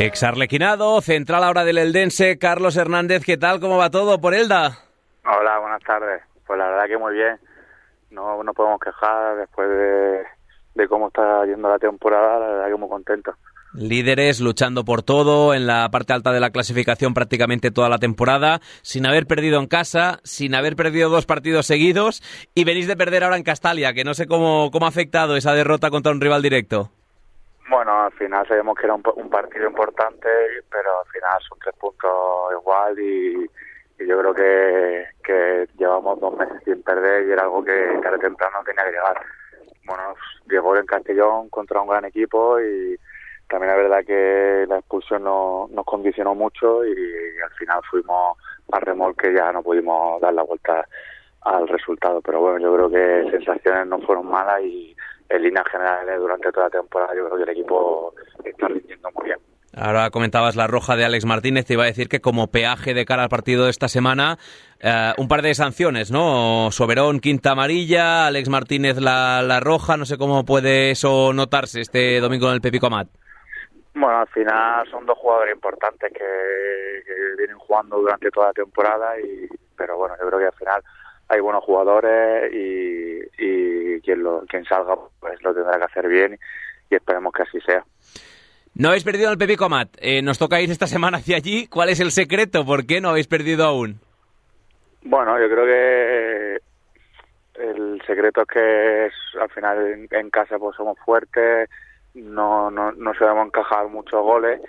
Exarlequinado, central ahora del Eldense, Carlos Hernández, ¿qué tal? ¿Cómo va todo por Elda? Hola, buenas tardes. Pues la verdad que muy bien. No nos podemos quejar después de, de cómo está yendo la temporada, la verdad que muy contento. Líderes luchando por todo, en la parte alta de la clasificación prácticamente toda la temporada, sin haber perdido en casa, sin haber perdido dos partidos seguidos y venís de perder ahora en Castalia, que no sé cómo, cómo ha afectado esa derrota contra un rival directo. Bueno, al final sabemos que era un, partido importante, pero al final son tres puntos igual y, y yo creo que, que llevamos dos meses sin perder y era algo que tarde temprano tenía que llegar. Bueno, llegó en Castellón contra un gran equipo y también es verdad que la expulsión no, nos condicionó mucho y, al final fuimos a remolque ya no pudimos dar la vuelta al resultado. Pero bueno, yo creo que sensaciones no fueron malas y en líneas generales durante toda la temporada yo creo que el equipo está rindiendo muy bien. Ahora comentabas la roja de Alex Martínez, te iba a decir que como peaje de cara al partido de esta semana, eh, un par de sanciones, ¿no? Soberón, quinta amarilla, Alex Martínez la, la roja, no sé cómo puede eso notarse este domingo en el Pepico Amat. Bueno, al final son dos jugadores importantes que, que vienen jugando durante toda la temporada, y pero bueno, yo creo que al final hay buenos jugadores y, y quien, lo, quien salga pues lo tendrá que hacer bien y esperemos que así sea. No habéis perdido en el Pepico Amat. Eh, nos toca ir esta semana hacia allí. ¿Cuál es el secreto? ¿Por qué no habéis perdido aún? Bueno, yo creo que el secreto es que es, al final en, en, casa pues somos fuertes, no, no, no sabemos encajar muchos goles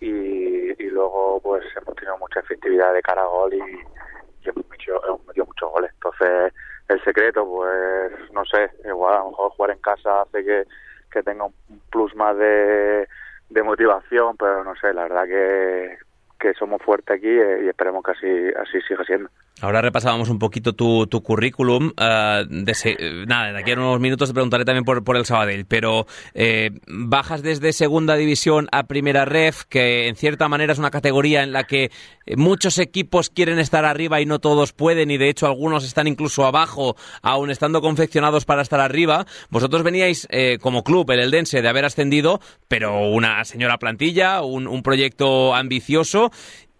y, y, luego pues hemos tenido mucha efectividad de cara a gol y, y hemos, metido, hemos metido muchos goles. Entonces el secreto pues no sé, igual a lo mejor jugar en casa hace que, que tenga un plus más de, de motivación, pero no sé, la verdad que que somos fuertes aquí eh, y esperemos que así, siga siendo. Ahora repasábamos un poquito tu, tu currículum. eh, nada, de aquí a unos minutos te preguntaré también por, el Sabadell, pero eh, bajas desde segunda división a primera ref, que en cierta manera es una categoría en la que muchos equipos quieren estar arriba y no todos pueden, y de hecho algunos están incluso abajo, aún estando confeccionados para estar arriba. Vosotros veníais eh, como club, el Eldense, de haber ascendido, pero una señora plantilla, un, un proyecto ambicioso.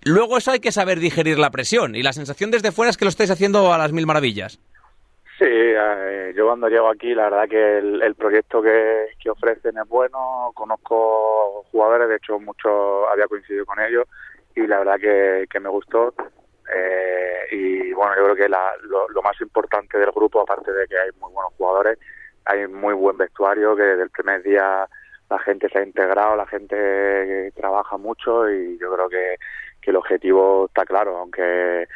Luego eso hay que saber digerir la presión y la sensación desde fuera es que lo estáis haciendo a las mil maravillas. Sí, eh, yo cuando llego aquí, la verdad que el, proyecto que, que ofrecen es bueno, conozco jugadores, de hecho muchos había coincidido con ellos y la verdad que, que me gustó. Eh, y bueno, yo creo que la- lo, lo más importante del grupo, aparte de que hay muy buenos jugadores, hay muy buen vestuario, que desde el primer día la gente se ha integrado, la gente trabaja mucho y yo creo que, que el objetivo está claro, aunque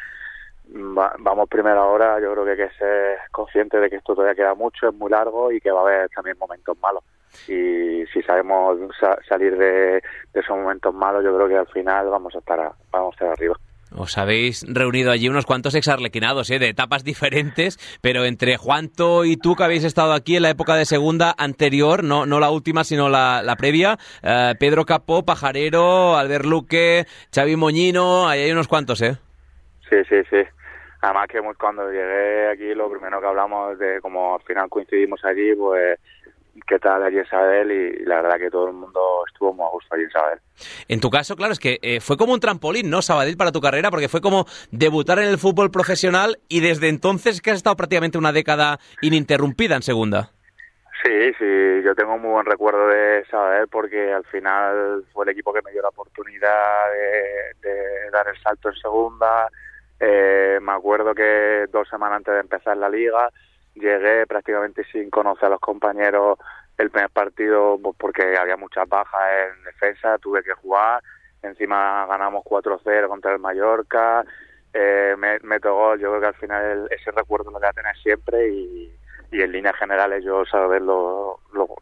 va- vamos primera hora, yo creo que hay que ser consciente de que esto todavía queda mucho, es muy largo y que va a haber también momentos malos. Y si sabemos sa- salir de, de esos momentos malos, yo creo que al final vamos a estar, a- vamos a estar arriba. Os habéis reunido allí unos cuantos exarlequinados, ¿eh? de etapas diferentes, pero entre Juanto y tú que habéis estado aquí en la época de segunda anterior, no, no la última, sino la, la previa, eh, Pedro Capó, Pajarero, Albert Luque, Xavi Moñino, ahí hay unos cuantos, ¿eh? Sí, sí, sí. Además que cuando llegué aquí lo primero que hablamos de como al final coincidimos allí, pues qué tal allí en Sabadell y la verdad que todo el mundo estuvo muy a gusto allí en Sabadell. En tu caso, claro, es que eh, fue como un trampolín, ¿no, Sabadell, para tu carrera? Porque fue como debutar en el fútbol profesional y desde entonces que has estado prácticamente una década ininterrumpida en segunda. Sí, sí, yo tengo un muy buen recuerdo de Sabadell porque al final fue el equipo que me dio la oportunidad de, de dar el salto en segunda. Eh, me acuerdo que dos semanas antes de empezar la liga llegué prácticamente sin conocer a los compañeros el primer partido pues, porque había muchas bajas en defensa, tuve que jugar, encima ganamos 4-0 contra el Mallorca, eh, me- meto gol, yo creo que al final ese recuerdo lo voy a tener siempre y, y en líneas generales yo saber lo, lo-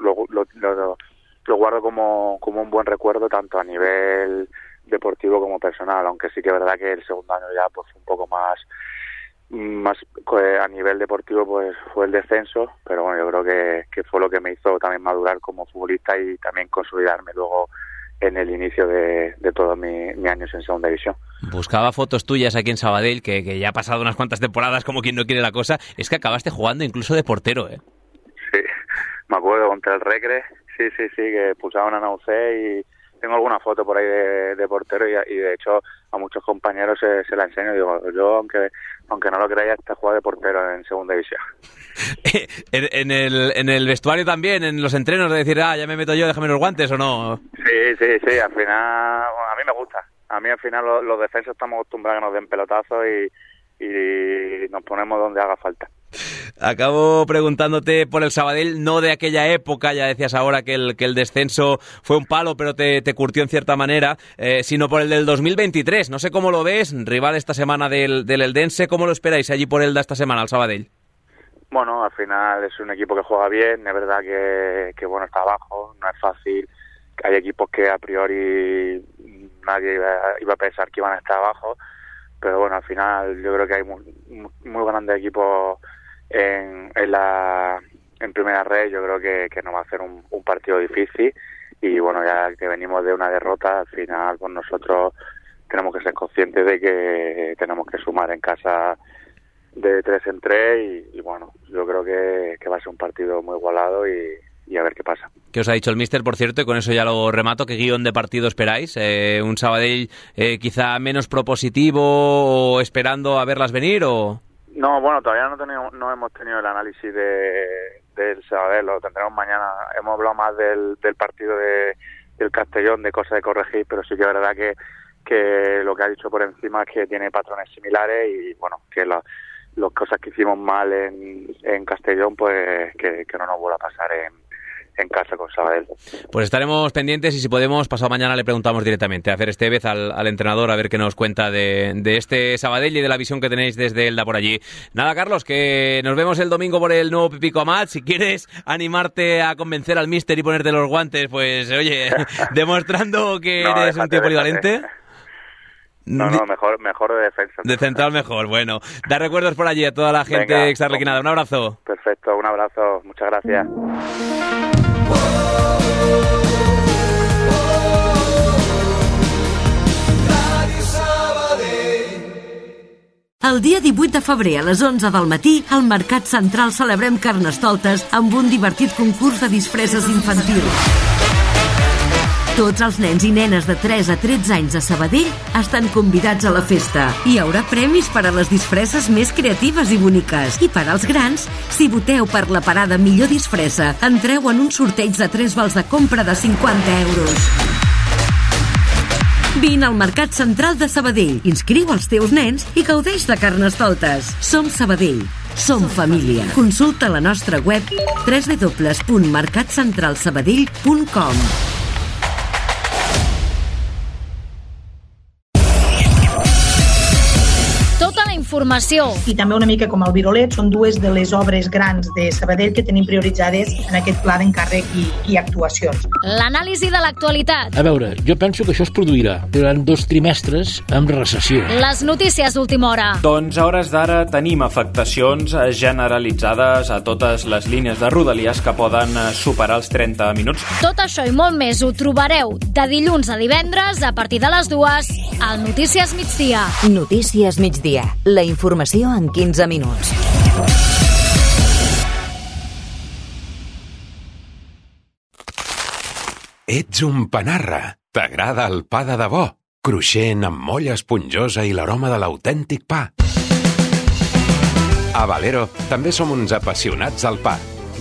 lo guardo como, como un buen recuerdo tanto a nivel deportivo como personal, aunque sí que es verdad que el segundo año ya pues fue un poco más más eh, a nivel deportivo pues fue el descenso, pero bueno, yo creo que, que fue lo que me hizo también madurar como futbolista y también consolidarme luego en el inicio de, de todos mi- mis años en segunda división. Buscaba fotos tuyas aquí en Sabadell, que, que ya ha pasado unas cuantas temporadas como quien no quiere la cosa. Es que acabaste jugando incluso de portero, ¿eh? Sí, me acuerdo contra el Recre, sí, sí, sí, que pulsaban a Naucé y tengo alguna foto por ahí de, de portero y, y de hecho a muchos compañeros se, se la enseño. Digo, yo aunque aunque no lo creáis, hasta jugado de portero en segunda división. En, en el, en el vestuario también, en los entrenos, de decir, ah, ya me meto yo, déjame los guantes o no. Sí, sí, sí, al final, a mí me gusta. A mí al final los, los defensas estamos acostumbrados a que nos den pelotazos y, y nos ponemos donde haga falta. Acabo preguntándote por el Sabadell, no de aquella época, ya decías ahora que el, descenso fue un palo, pero te, curtió en cierta manera, eh, sino por el del 2023. No sé cómo lo ves, rival esta semana del, del Eldense, ¿cómo lo esperáis allí por Elda esta semana, al Sabadell? Bueno, al final es un equipo que juega bien, es verdad que, bueno, está abajo, no es fácil. Hay equipos que a priori nadie iba, iba a pensar que iban a estar abajo, pero bueno, al final yo creo que hay muy- muy grandes equipos en, la primera red, yo creo que, que nos va a hacer un, partido difícil y bueno, ya que venimos de una derrota, al final pues nosotros tenemos que ser conscientes de que tenemos que sumar en casa de tres en tres y, bueno, yo creo que, va a ser un partido muy igualado y, y a ver qué pasa. ¿Qué os ha dicho el míster, por cierto? Y con eso ya lo remato. ¿Qué guion de partido esperáis? Eh, ¿Un Sabadell eh, quizá menos propositivo o esperando a verlas venir o...? No, bueno, todavía no, tenemos, no hemos tenido el análisis de, del Sabadell, lo tendremos mañana. Hemos hablado más del, del partido de, del Castellón, de cosas de corregir, pero sí que es verdad que, que lo que ha dicho por encima es que tiene patrones similares y bueno, que la- las cosas que hicimos mal en, en Castellón, pues que, que no nos vuelva a pasar en, en casa con Sabadell. Pues estaremos pendientes y si podemos, pasado mañana le preguntamos directamente a Fer Estevez, al, al entrenador, a ver qué nos cuenta de, de este Sabadell y de la visión que tenéis desde Elda por allí. Nada, Carlos, que nos vemos el domingo por el nuevo Pipico Amat. Si quieres animarte a convencer al míster y ponerte los guantes, pues oye, demostrando que No, eres un tío polivalente. déjate. No, no, mejor, mejor de defensa. De central mejor, bueno. Da recuerdos por allí a toda la gente Venga. exarlequinada. Un abrazo. Perfecto, un abrazo, muchas gracias. El dia 18 de febrer a les 11 del matí, al Mercat Central celebrem Carnestoltes amb un divertit concurs de disfresses infantil. Tots els nens i nenes de 3 a 13 anys de Sabadell estan convidats a la festa. Hi haurà premis per a les disfresses més creatives i boniques. I per als grans, si voteu per la parada millor disfressa, entreu en un sorteig de 3 vals de compra de 50 euros. Vine al Mercat Central de Sabadell, inscriu els teus nens i gaudeix de Carnestoltes. Som Sabadell. Som família. Consulta la nostra web www.mercatcentralsabadell.com informació. I també una mica com el Virolet, són dues de les obres grans de Sabadell que tenim prioritzades en aquest pla d'encàrrec i, i actuacions. L'anàlisi de l'actualitat. A veure, jo penso que això es produirà durant dos trimestres amb recessió. Les notícies d'última hora. Doncs a hores d'ara tenim afectacions generalitzades a totes les línies de Rodalies que poden superar els 30 minuts. Tot això i molt més ho trobareu de dilluns a divendres a partir de les dues al Notícies Migdia. Notícies migdia. La informació en 15 minuts. Ets un panarra. T'agrada el pa de debò, cruixent amb molla esponjosa i l'aroma de l'autèntic pa. A Valero també som uns apassionats del pa.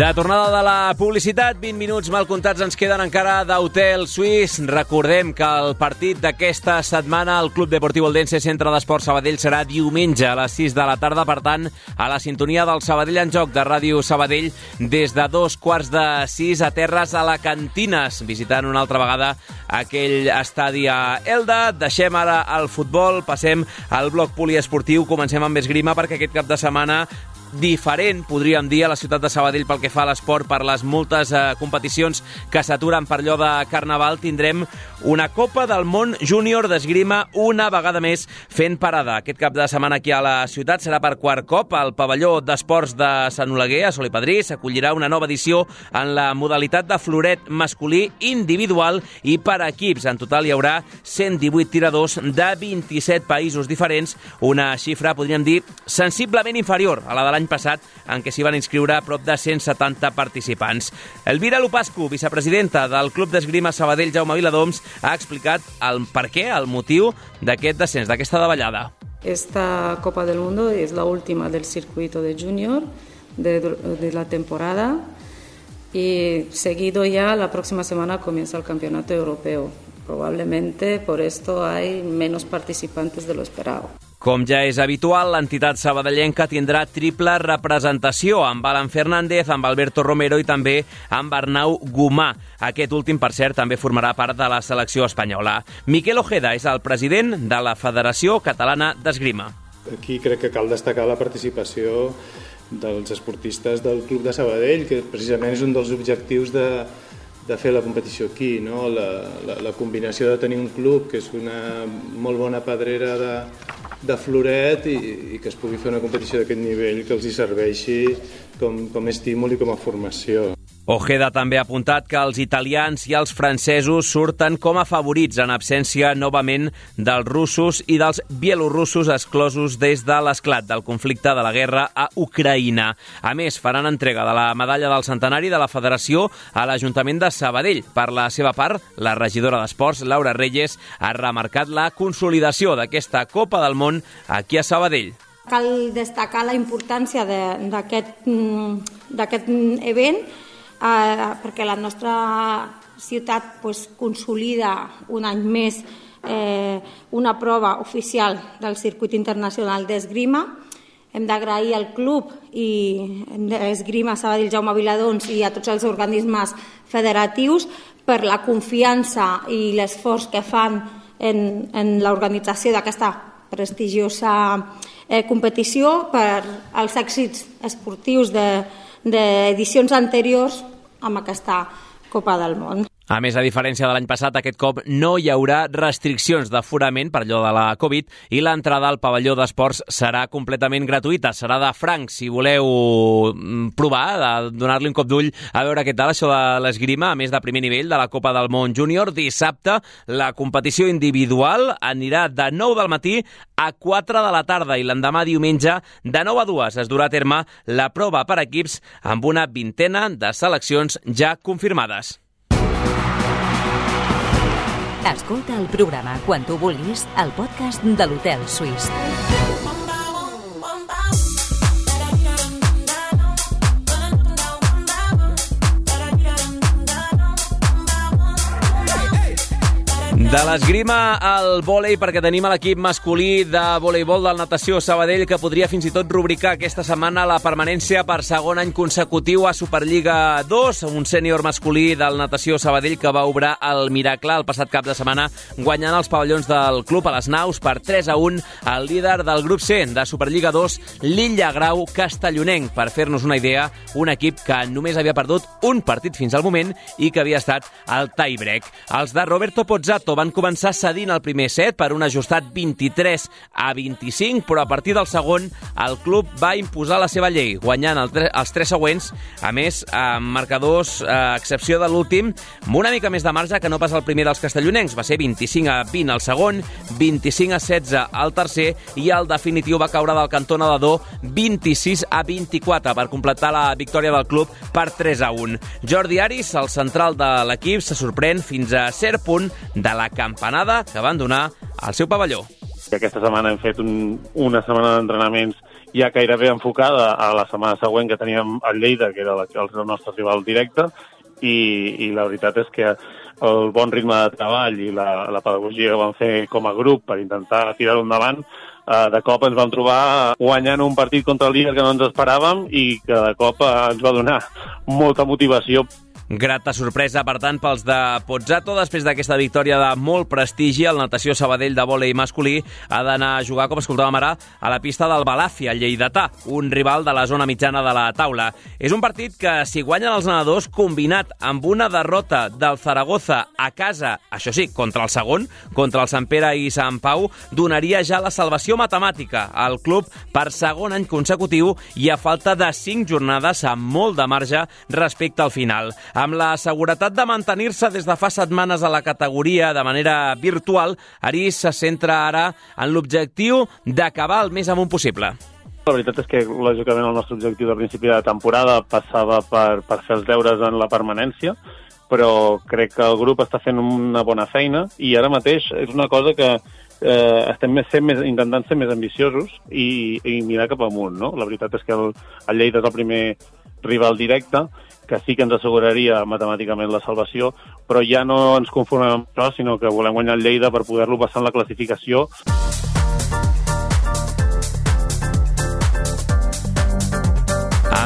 De tornada de la publicitat, 20 minuts mal comptats ens queden encara d'Hotel Suís. Recordem que el partit d'aquesta setmana al Club Deportiu Eldense Centre d'Esport Sabadell serà diumenge a les 6 de la tarda, per tant, a la sintonia del Sabadell en joc de Ràdio Sabadell des de dos quarts de sis a terres a la Cantines, visitant una altra vegada aquell estadi a Elda. Deixem ara el futbol, passem al bloc poliesportiu, comencem amb esgrima perquè aquest cap de setmana diferent, podríem dir, a la ciutat de Sabadell pel que fa a l'esport, per les moltes eh, competicions que s'aturen per allò de Carnaval, tindrem una Copa del Món Júnior d'Esgrima una vegada més fent parada. Aquest cap de setmana aquí a la ciutat serà per quart cop al pavelló d'esports de Sant Oleguer, a Sol i Padrí, s'acollirà una nova edició en la modalitat de floret masculí individual i per equips. En total hi haurà 118 tiradors de 27 països diferents, una xifra, podríem dir, sensiblement inferior a la de l'any passat, en què s'hi van inscriure prop de 170 participants. Elvira Lupascu, vicepresidenta del Club d'Esgrima Sabadell Jaume Viladoms, ha explicat el per què, el motiu d'aquest descens, d'aquesta davallada. Esta Copa del Mundo es la última del circuito de junior de, de la temporada y seguido ya la próxima semana comienza el campeonato europeo. Probablemente por esto hay menos participantes de lo esperado. Com ja és habitual, l'entitat sabadellenca tindrà triple representació amb Alan Fernández, amb Alberto Romero i també amb Arnau Gumà. Aquest últim, per cert, també formarà part de la selecció espanyola. Miquel Ojeda és el president de la Federació Catalana d'Esgrima. Aquí crec que cal destacar la participació dels esportistes del Club de Sabadell, que precisament és un dels objectius de, de fer la competició aquí, no? la, la, la combinació de tenir un club que és una molt bona pedrera de, de floret i, i que es pugui fer una competició d'aquest nivell que els hi serveixi com, com a estímul i com a formació. Ojeda també ha apuntat que els italians i els francesos surten com a favorits en absència novament dels russos i dels bielorussos exclosos des de l'esclat del conflicte de la guerra a Ucraïna. A més, faran entrega de la medalla del centenari de la Federació a l'Ajuntament de Sabadell. Per la seva part, la regidora d'Esports, Laura Reyes, ha remarcat la consolidació d'aquesta Copa del Món aquí a Sabadell. Cal destacar la importància d'aquest event eh, perquè la nostra ciutat pues, consolida un any més eh, una prova oficial del circuit internacional d'esgrima. Hem d'agrair al club i d'esgrima Sabadell Jaume Viladons i a tots els organismes federatius per la confiança i l'esforç que fan en, en l'organització d'aquesta prestigiosa eh, competició per als èxits esportius d'edicions de, anteriors amb aquesta Copa del Món. A més, a diferència de l'any passat, aquest cop no hi haurà restriccions d'aforament per allò de la Covid i l'entrada al pavelló d'esports serà completament gratuïta, serà de franc. Si voleu mm, provar, donar-li un cop d'ull a veure què tal això de l'esgrima, a més de primer nivell de la Copa del Món Júnior, dissabte la competició individual anirà de 9 del matí a 4 de la tarda i l'endemà diumenge de 9 a 2 es durà a terme la prova per equips amb una vintena de seleccions ja confirmades. Escolta el programa quan tu vulguis al podcast de l'Hotel Suís. De l'esgrima al vòlei, perquè tenim l'equip masculí de voleibol del Natació Sabadell que podria fins i tot rubricar aquesta setmana la permanència per segon any consecutiu a Superliga 2, un sènior masculí del Natació Sabadell que va obrar el miracle el passat cap de setmana guanyant els pavellons del club a les naus per 3 a 1 al líder del grup C de Superliga 2, l'Illa Grau Castellonenc. Per fer-nos una idea, un equip que només havia perdut un partit fins al moment i que havia estat el tie-break. Els de Roberto Pozzato van començar cedint el primer set per un ajustat 23 a 25, però a partir del segon el club va imposar la seva llei, guanyant el tre els tres següents, a més, amb marcadors, a excepció de l'últim, amb una mica més de marge que no pas el primer dels castellonencs. Va ser 25 a 20 al segon, 25 a 16 al tercer i el definitiu va caure del cantó nedador 26 a 24 per completar la victòria del club per 3 a 1. Jordi Aris, el central de l'equip, se sorprèn fins a cert punt de la campanada que van donar al seu pavelló. Aquesta setmana hem fet un, una setmana d'entrenaments ja gairebé enfocada a la setmana següent que teníem el Lleida, que era el nostre rival directe, i, i la veritat és que el bon ritme de treball i la, la pedagogia que vam fer com a grup per intentar tirar-ho endavant, eh, de cop ens vam trobar guanyant un partit contra el líder que no ens esperàvem i que de cop eh, ens va donar molta motivació Grata sorpresa, per tant, pels de Pozzato. Després d'aquesta victòria de molt prestigi, el Natació Sabadell de vòlei masculí ha d'anar a jugar, com escoltàvem ara, a la pista del Balàfia, Lleidatà, un rival de la zona mitjana de la taula. És un partit que, si guanyen els nedadors, combinat amb una derrota del Zaragoza a casa, això sí, contra el segon, contra el Sant Pere i Sant Pau, donaria ja la salvació matemàtica al club per segon any consecutiu i a falta de cinc jornades amb molt de marge respecte al final. Amb la seguretat de mantenir-se des de fa setmanes a la categoria de manera virtual, Aris se centra ara en l'objectiu d'acabar el més amunt possible. La veritat és que, lògicament, el nostre objectiu de principi de temporada passava per, per fer els deures en la permanència, però crec que el grup està fent una bona feina i ara mateix és una cosa que eh, estem més, sent més, intentant ser més ambiciosos i, i mirar cap amunt. No? La veritat és que el, el Lleida és el primer rival directe que sí que ens asseguraria matemàticament la salvació, però ja no ens conformem amb això, sinó que volem guanyar el Lleida per poder-lo passar en la classificació.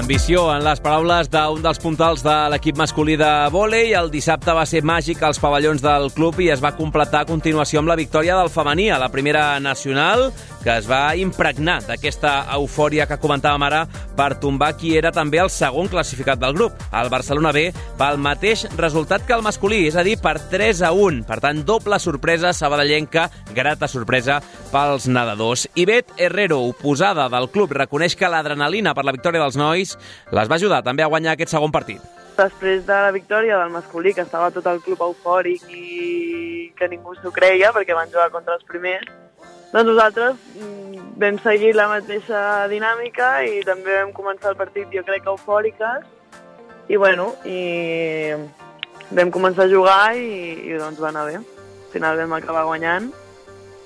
Ambició en les paraules d'un dels puntals de l'equip masculí de vòlei. El dissabte va ser màgic als pavellons del club i es va completar a continuació amb la victòria del femení a la primera nacional, que es va impregnar d'aquesta eufòria que comentàvem ara per tombar qui era també el segon classificat del grup, el Barcelona B, pel mateix resultat que el masculí, és a dir, per 3 a 1. Per tant, doble sorpresa sabadellenca, grata sorpresa pels nedadors. Ivet Herrero, oposada del club, reconeix que l'adrenalina per la victòria dels nois les va ajudar també a guanyar aquest segon partit. Després de la victòria del masculí, que estava tot el club eufòric i que ningú s'ho creia perquè van jugar contra els primers, doncs nosaltres mm, vam seguir la mateixa dinàmica i també vam començar el partit, jo crec, eufòriques. I bueno, i vam començar a jugar i, i doncs va anar bé. Al final vam acabar guanyant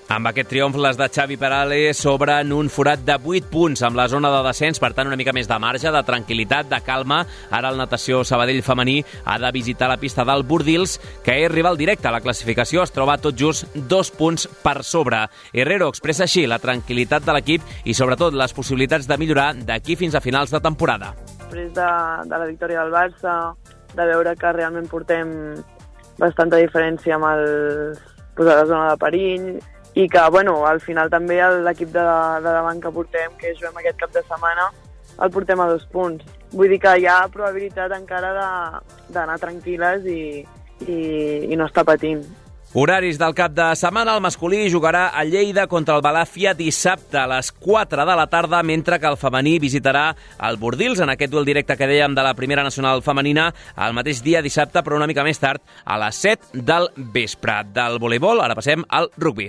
Amb aquest triomf, les de Xavi Perales s'obren un forat de 8 punts amb la zona de descens, per tant, una mica més de marge, de tranquil·litat, de calma. Ara el natació Sabadell femení ha de visitar la pista del Bordils, que és rival directe a la classificació. Es troba tot just dos punts per sobre. Herrero expressa així la tranquil·litat de l'equip i, sobretot, les possibilitats de millorar d'aquí fins a finals de temporada. Després de, de la victòria del Barça, de veure que realment portem bastanta diferència amb els, pues, a la zona de perill, i que, bueno, al final també l'equip de, de davant que portem, que juguem aquest cap de setmana, el portem a dos punts. Vull dir que hi ha probabilitat encara d'anar tranquil·les i, i, i no estar patint. Horaris del cap de setmana, el masculí jugarà a Lleida contra el Balàfia dissabte a les 4 de la tarda, mentre que el femení visitarà el Bordils en aquest duel directe que dèiem de la primera nacional femenina el mateix dia dissabte, però una mica més tard, a les 7 del vespre. Del voleibol, ara passem al rugby.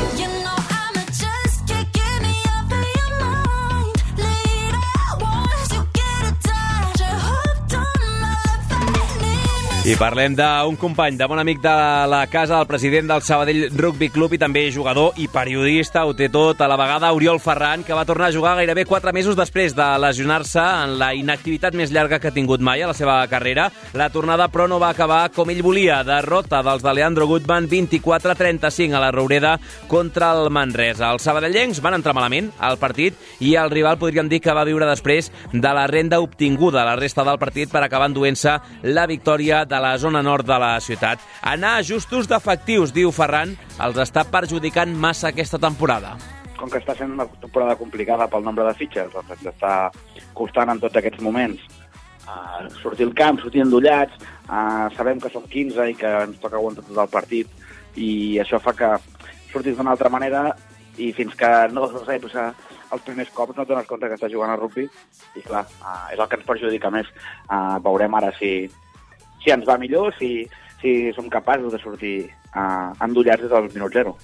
I parlem d'un company, de bon amic de la casa, el president del Sabadell Rugby Club i també jugador i periodista, ho té tot a la vegada, Oriol Ferran, que va tornar a jugar gairebé 4 mesos després de lesionar-se en la inactivitat més llarga que ha tingut mai a la seva carrera. La tornada, però, no va acabar com ell volia. Derrota dels de Leandro Gutman 24-35 a la Roureda contra el Manresa. Els sabadellencs van entrar malament al partit i el rival podríem dir que va viure després de la renda obtinguda la resta del partit per acabar enduent-se la victòria de la zona nord de la ciutat. Anar a ajustos d'efectius, diu Ferran, els està perjudicant massa aquesta temporada. Com que està sent una temporada complicada pel nombre de fitxes, doncs ens està costant en tots aquests moments uh, sortir al camp, sortir endollats, uh, sabem que som 15 i que ens toca aguantar tot el partit i això fa que sortis d'una altra manera i fins que no saps els primers cops no et dones compte que estàs jugant a rugby i clar, uh, és el que ens perjudica més. Uh, veurem ara si, si ens va millor, si, si som capaços de sortir uh, endollats des del minut zero.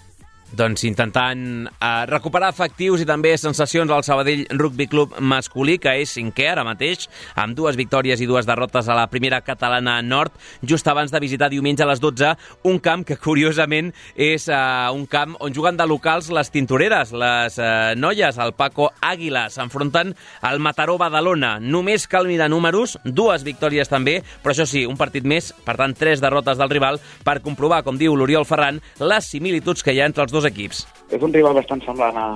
Doncs intentant eh, recuperar efectius i també sensacions al Sabadell Rugby Club masculí, que és cinquè ara mateix, amb dues victòries i dues derrotes a la primera catalana nord, just abans de visitar diumenge a les 12 un camp que curiosament és eh, un camp on juguen de locals les tintoreres, les eh, noies, el Paco Àguila, s'enfronten al Mataró Badalona. Només cal mirar números, dues victòries també, però això sí, un partit més, per tant, tres derrotes del rival, per comprovar, com diu l'Oriol Ferran, les similituds que hi ha entre els dos equips. És un rival bastant semblant a,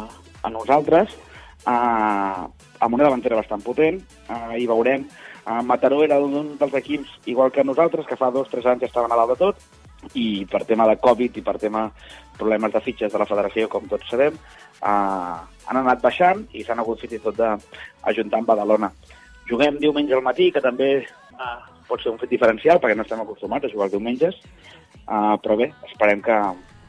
a nosaltres, eh, amb una davantera bastant potent, eh, i veurem. Eh, Mataró era un dels equips, igual que nosaltres, que fa dos o tres anys estaven a dalt de tot, i per tema de Covid i per tema problemes de fitxes de la federació, com tots sabem, eh, han anat baixant i s'han hagut fins i tot d'ajuntar amb Badalona. Juguem diumenge al matí, que també eh, pot ser un fet diferencial, perquè no estem acostumats a jugar els diumenges, eh, però bé, esperem que,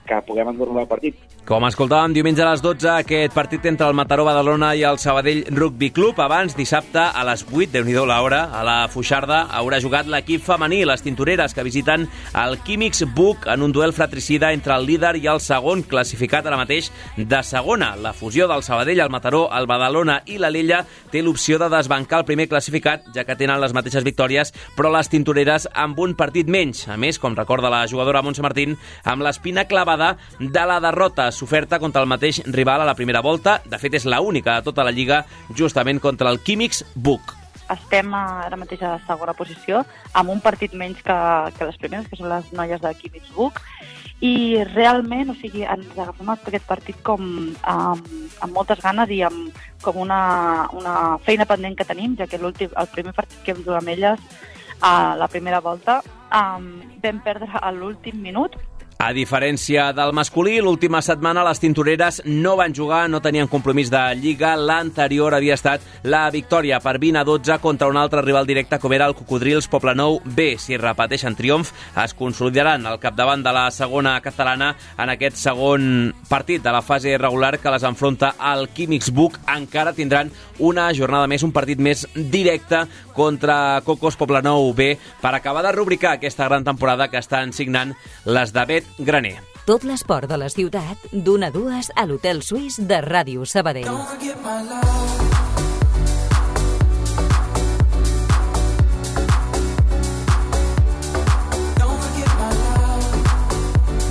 que puguem endur-lo partit. Com escoltàvem diumenge a les 12, aquest partit entre el Mataró Badalona i el Sabadell Rugby Club. Abans, dissabte, a les 8, déu nhi l'hora, a la Fuixarda haurà jugat l'equip femení, les tintoreres, que visiten el Químics Buc en un duel fratricida entre el líder i el segon, classificat ara mateix de segona. La fusió del Sabadell, el Mataró, el Badalona i la Lella té l'opció de desbancar el primer classificat, ja que tenen les mateixes victòries, però les tintoreres amb un partit menys. A més, com recorda la jugadora Montse Martín, amb l'espina clavada de la derrota s'oferta contra el mateix rival a la primera volta. De fet, és la única de tota la Lliga, justament contra el Químics Buc. Estem ara mateix a la segona posició, amb un partit menys que, que les primeres, que són les noies de Químics Buc, i realment, o sigui, ens agafem aquest partit com amb, amb moltes ganes i amb com una, una feina pendent que tenim, ja que el primer partit que hem jugat amb elles a la primera volta um, vam perdre a l'últim minut a diferència del masculí, l'última setmana les tintoreres no van jugar, no tenien compromís de Lliga. L'anterior havia estat la victòria per 20 a 12 contra un altre rival directe com era el Cocodrils Poblenou B. Si repeteixen triomf, es consolidaran al capdavant de la segona catalana en aquest segon partit de la fase regular que les enfronta al Químics Buc. Encara tindran una jornada més, un partit més directe contra Cocos Poblenou B per acabar de rubricar aquesta gran temporada que estan signant les de Bet Graner. Tot l'esport de la ciutat, d'una a dues a l'Hotel Suís de Ràdio Sabadell.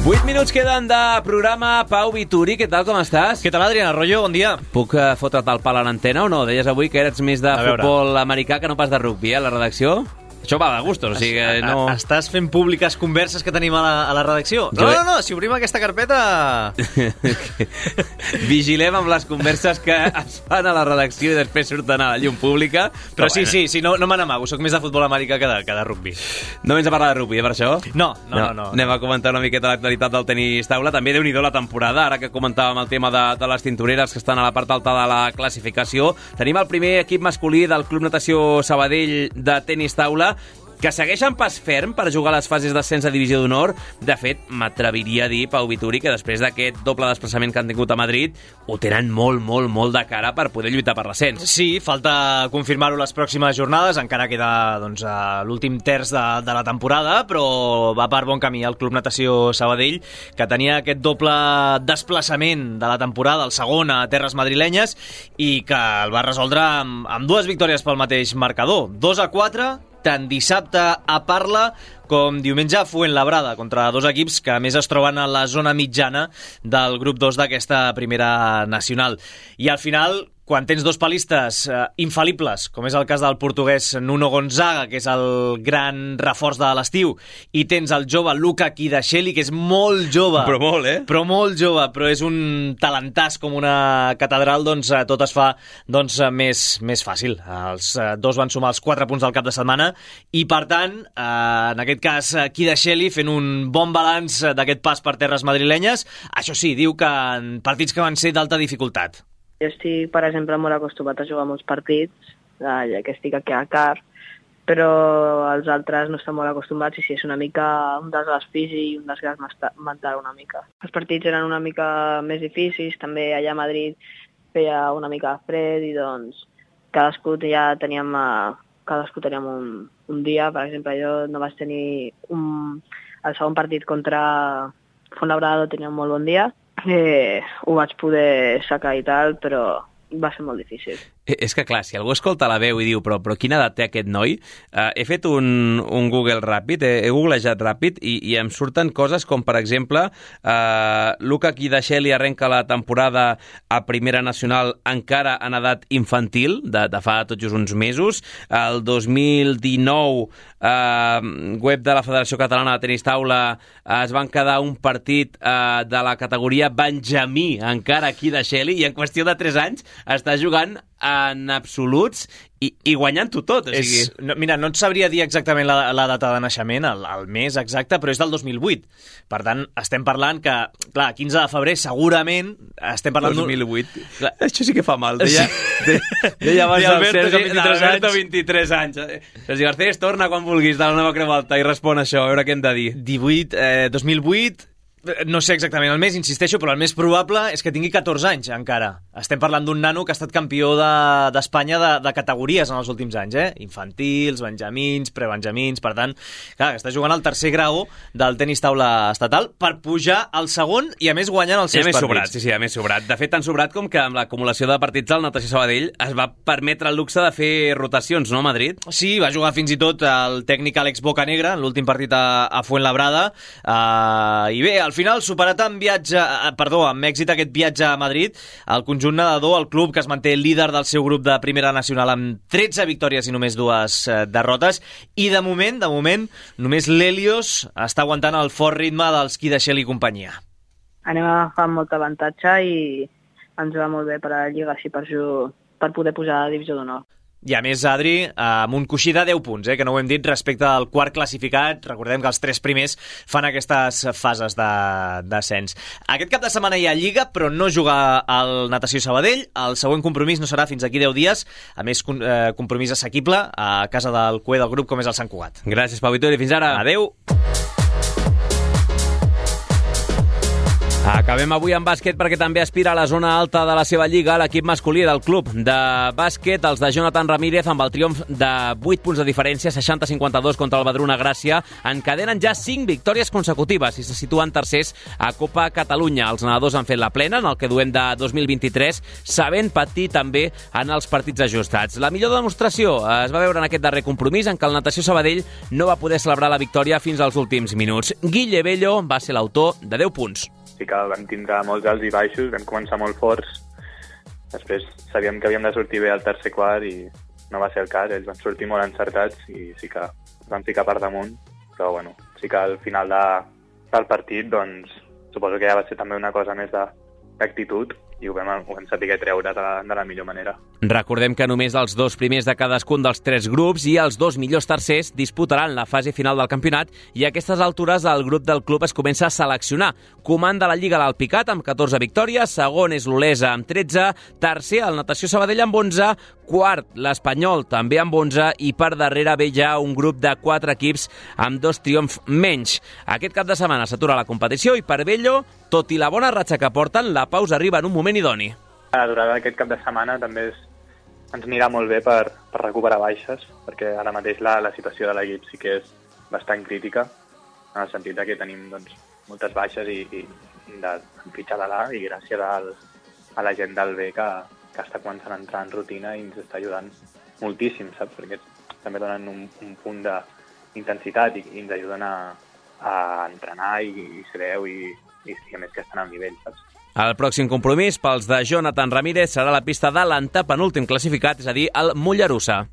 8 minuts queden de programa. Pau Vituri, què tal, com estàs? Què tal, Adrián Arroyo? Bon dia. Puc eh, fotre't el pal a l'antena o no? Deies avui que eres més de A veure. futbol americà que no pas de rugby, eh, a la redacció? Això va de gustos, o sigui que no... Estàs fent públiques converses que tenim a la, a la redacció? No, no, no, si obrim aquesta carpeta... Vigilem amb les converses que es fan a la redacció i després surten a la llum pública. Però sí, sí, sí, no, no me n'amago, sóc més de futbol americà que de, que de rugby. No vens a parlar de rugby, eh, per això? No, no, no. no, Anem a comentar una miqueta l'actualitat del tenis taula. També déu nhi la temporada, ara que comentàvem el tema de, de les tintoreres que estan a la part alta de la classificació. Tenim el primer equip masculí del Club Natació Sabadell de tenis taula que segueixen pas ferm per jugar a les fases d'ascens a Divisió d'Honor. De fet, m'atreviria a dir, Pau Vituri, que després d'aquest doble desplaçament que han tingut a Madrid, ho tenen molt, molt, molt de cara per poder lluitar per l'ascens. Sí, falta confirmar-ho les pròximes jornades, encara queda doncs, l'últim terç de, de la temporada, però va per bon camí el Club Natació Sabadell, que tenia aquest doble desplaçament de la temporada, el segon a terres madrilenyes, i que el va resoldre amb, amb dues victòries pel mateix marcador. 2 a 4, tant dissabte a Parla com diumenge a Fuenlabrada, contra dos equips que a més es troben a la zona mitjana del grup 2 d'aquesta primera nacional. I al final, quan tens dos palistes eh, infal·libles, com és el cas del portuguès Nuno Gonzaga, que és el gran reforç de l'estiu, i tens el jove Luca Kidasheli, que és molt jove. Però molt, eh? Però molt jove, però és un talentàs com una catedral, doncs eh, tot es fa doncs, eh, més, més fàcil. Els eh, dos van sumar els 4 punts del cap de setmana i, per tant, eh, en aquest cas, eh, Kidasheli fent un bon balanç eh, d'aquest pas per terres madrilenyes. Això sí, diu que en partits que van ser d'alta dificultat. Jo estic, per exemple, molt acostumat a jugar molts partits, eh, ja que estic aquí a Car, però els altres no estan molt acostumats i sí, és una mica un desgast físic i un desgast mental una mica. Els partits eren una mica més difícils, també allà a Madrid feia una mica de fred i doncs cadascú ja teníem, eh, cadascú teníem un, un dia, per exemple, jo no vaig tenir un, el segon partit contra Fontlabrada tenia un molt bon dia, eh, ho vaig poder sacar i tal, però va ser molt difícil. Eh, És que, clar, si algú escolta la veu i diu però, però quina edat té aquest noi, eh, he fet un, un Google ràpid, he, he googlejat ràpid i, i em surten coses com, per exemple, eh, Luca Kidasheli arrenca la temporada a Primera Nacional encara en edat infantil, de, de fa tot just uns mesos. El 2019, eh, web de la Federació Catalana de Tenis Taula, eh, es van quedar un partit eh, de la categoria Benjamí, encara Kidasheli, i en qüestió de 3 anys està jugant en absoluts i, i guanyant-ho tot. O sigui... És, no, mira, no et sabria dir exactament la, la data de naixement, el, el mes exacte, però és del 2008. Per tant, estem parlant que, clar, 15 de febrer segurament estem parlant... d'un- 2008. Clar, Això sí que fa mal. Deia, Sí. de, deia abans Alberto, Sergi, que amb 23 d'Alberto, anys. 23 anys. Eh, Sergi Garcés, torna quan vulguis de la nova Creu Alta i respon això, a veure què hem de dir. 18, eh, 2008, eh, no sé exactament el mes, insisteixo, però el més probable és que tingui 14 anys encara. Estem parlant d'un nano que ha estat campió de- d'Espanya de, de, categories en els últims anys, eh? Infantils, benjamins, prebenjamins, per tant, clar, està jugant al tercer grau del tenis taula estatal per pujar al segon i a més guanyant els seus més partits. sobrat, sí, sí, ja més sobrat. De fet, tan sobrat com que amb l'acumulació de partits al Natació Sabadell es va permetre el luxe de fer rotacions, no, a Madrid? Sí, va jugar fins i tot el tècnic Àlex Bocanegra en l'últim partit a, a Fuenlabrada uh, i bé, al final superat amb viatge, uh, perdó, amb èxit aquest viatge a Madrid, el conjunt nedador, el club que es manté líder del seu grup de primera nacional amb 13 victòries i només dues uh, derrotes i de moment, de moment, només l'Helios està aguantant el fort ritme dels Kidashel i companyia. Anem agafant molt avantatge i ens va molt bé per a la Lliga així per, per poder pujar a Divisió d'Honor. I a més, Adri, amb un coixí de 10 punts, eh, que no ho hem dit, respecte al quart classificat. Recordem que els tres primers fan aquestes fases de- d'ascens. Aquest cap de setmana hi ha Lliga, però no juga al Natació Sabadell. El següent compromís no serà fins aquí 10 dies. A més, eh, compromís assequible a casa del cué del grup, com és el Sant Cugat. Gràcies, Pau Vitori. Fins ara. Adeu. Acabem avui amb bàsquet perquè també aspira a la zona alta de la seva lliga l'equip masculí del club de bàsquet, els de Jonathan Ramírez, amb el triomf de 8 punts de diferència, 60-52 contra el Badruna Gràcia, encadenen ja 5 victòries consecutives i se situen tercers a Copa Catalunya. Els nedadors han fet la plena en el que duem de 2023, sabent patir també en els partits ajustats. La millor demostració es va veure en aquest darrer compromís en què el Natació Sabadell no va poder celebrar la victòria fins als últims minuts. Guille Bello va ser l'autor de 10 punts sí que vam tindre molts alts i baixos, vam començar molt forts, després sabíem que havíem de sortir bé al tercer quart i no va ser el cas, ells van sortir molt encertats i sí que van ficar per damunt, però bueno, sí que al final de, del partit doncs suposo que ja va ser també una cosa més d'actitud i ho vam, ho vam saber treure de la, de la millor manera. Recordem que només els dos primers de cadascun dels tres grups i els dos millors tercers disputaran la fase final del campionat i a aquestes altures el grup del club es comença a seleccionar. Comanda la Lliga l'Alpicat amb 14 victòries, segon és l'Olesa amb 13, tercer el Natació Sabadell amb 11, quart l'Espanyol també amb 11 i per darrere ve ja un grup de quatre equips amb dos triomfs menys. Aquest cap de setmana s'atura la competició i per Bello, tot i la bona ratxa que porten, la pausa arriba en un moment idoni. La durada d'aquest cap de setmana també és, ens anirà molt bé per, per recuperar baixes, perquè ara mateix la, la situació de l'equip sí que és bastant crítica, en el sentit que tenim doncs, moltes baixes i, i de pitjar de l'A i gràcies al, a la gent del B que, que està començant a entrar en rutina i ens està ajudant moltíssim, saps? Perquè també donen un, un punt d'intensitat i, i ens ajuden a, a entrenar i, i ser i, i, i a més que estan al nivell, saps? El pròxim compromís pels de Jonathan Ramírez serà la pista de l'antepenúltim classificat, és a dir, el Mollerussa.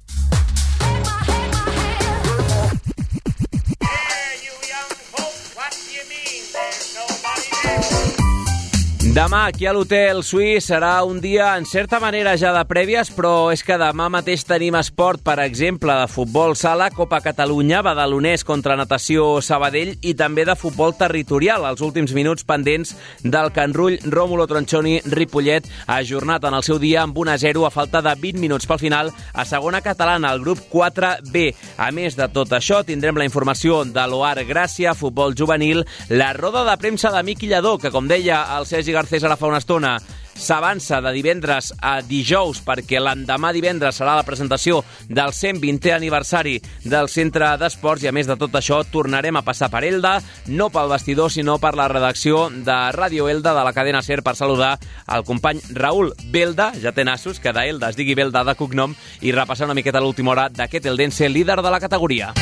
Demà aquí a l'Hotel Suís serà un dia en certa manera ja de prèvies, però és que demà mateix tenim esport, per exemple, de futbol sala, Copa Catalunya, Badalonès contra Natació Sabadell i també de futbol territorial, els últims minuts pendents del Canrull Rómulo Tronchoni Ripollet, ajornat en el seu dia amb 1-0 a falta de 20 minuts pel final a segona catalana, al grup 4B. A més de tot això, tindrem la informació de l'OAR Gràcia, futbol juvenil, la roda de premsa de Miqui Lladó, que com deia el Sergi Garcés ara fa una estona, s'avança de divendres a dijous perquè l'endemà divendres serà la presentació del 120è aniversari del Centre d'Esports i a més de tot això tornarem a passar per Elda, no pel vestidor sinó per la redacció de Ràdio Elda de la cadena SER per saludar el company Raül Belda, ja té nassos, que d'Elda es digui Belda de cognom i repassar una miqueta l'última hora d'aquest Eldense líder de la categoria.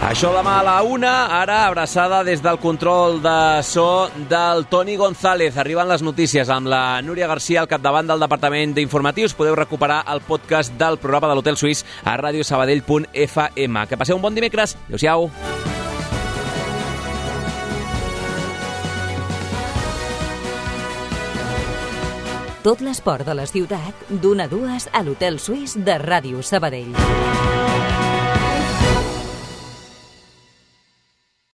Això demà a la una, ara abraçada des del control de so del Toni González. Arriben les notícies amb la Núria Garcia al capdavant del Departament d'Informatius. Podeu recuperar el podcast del programa de l'Hotel Suís a radiosabadell.fm. Que passeu un bon dimecres. Adéu-siau. Tot l'esport de la ciutat, d'una a dues a l'Hotel Suís de Ràdio Sabadell.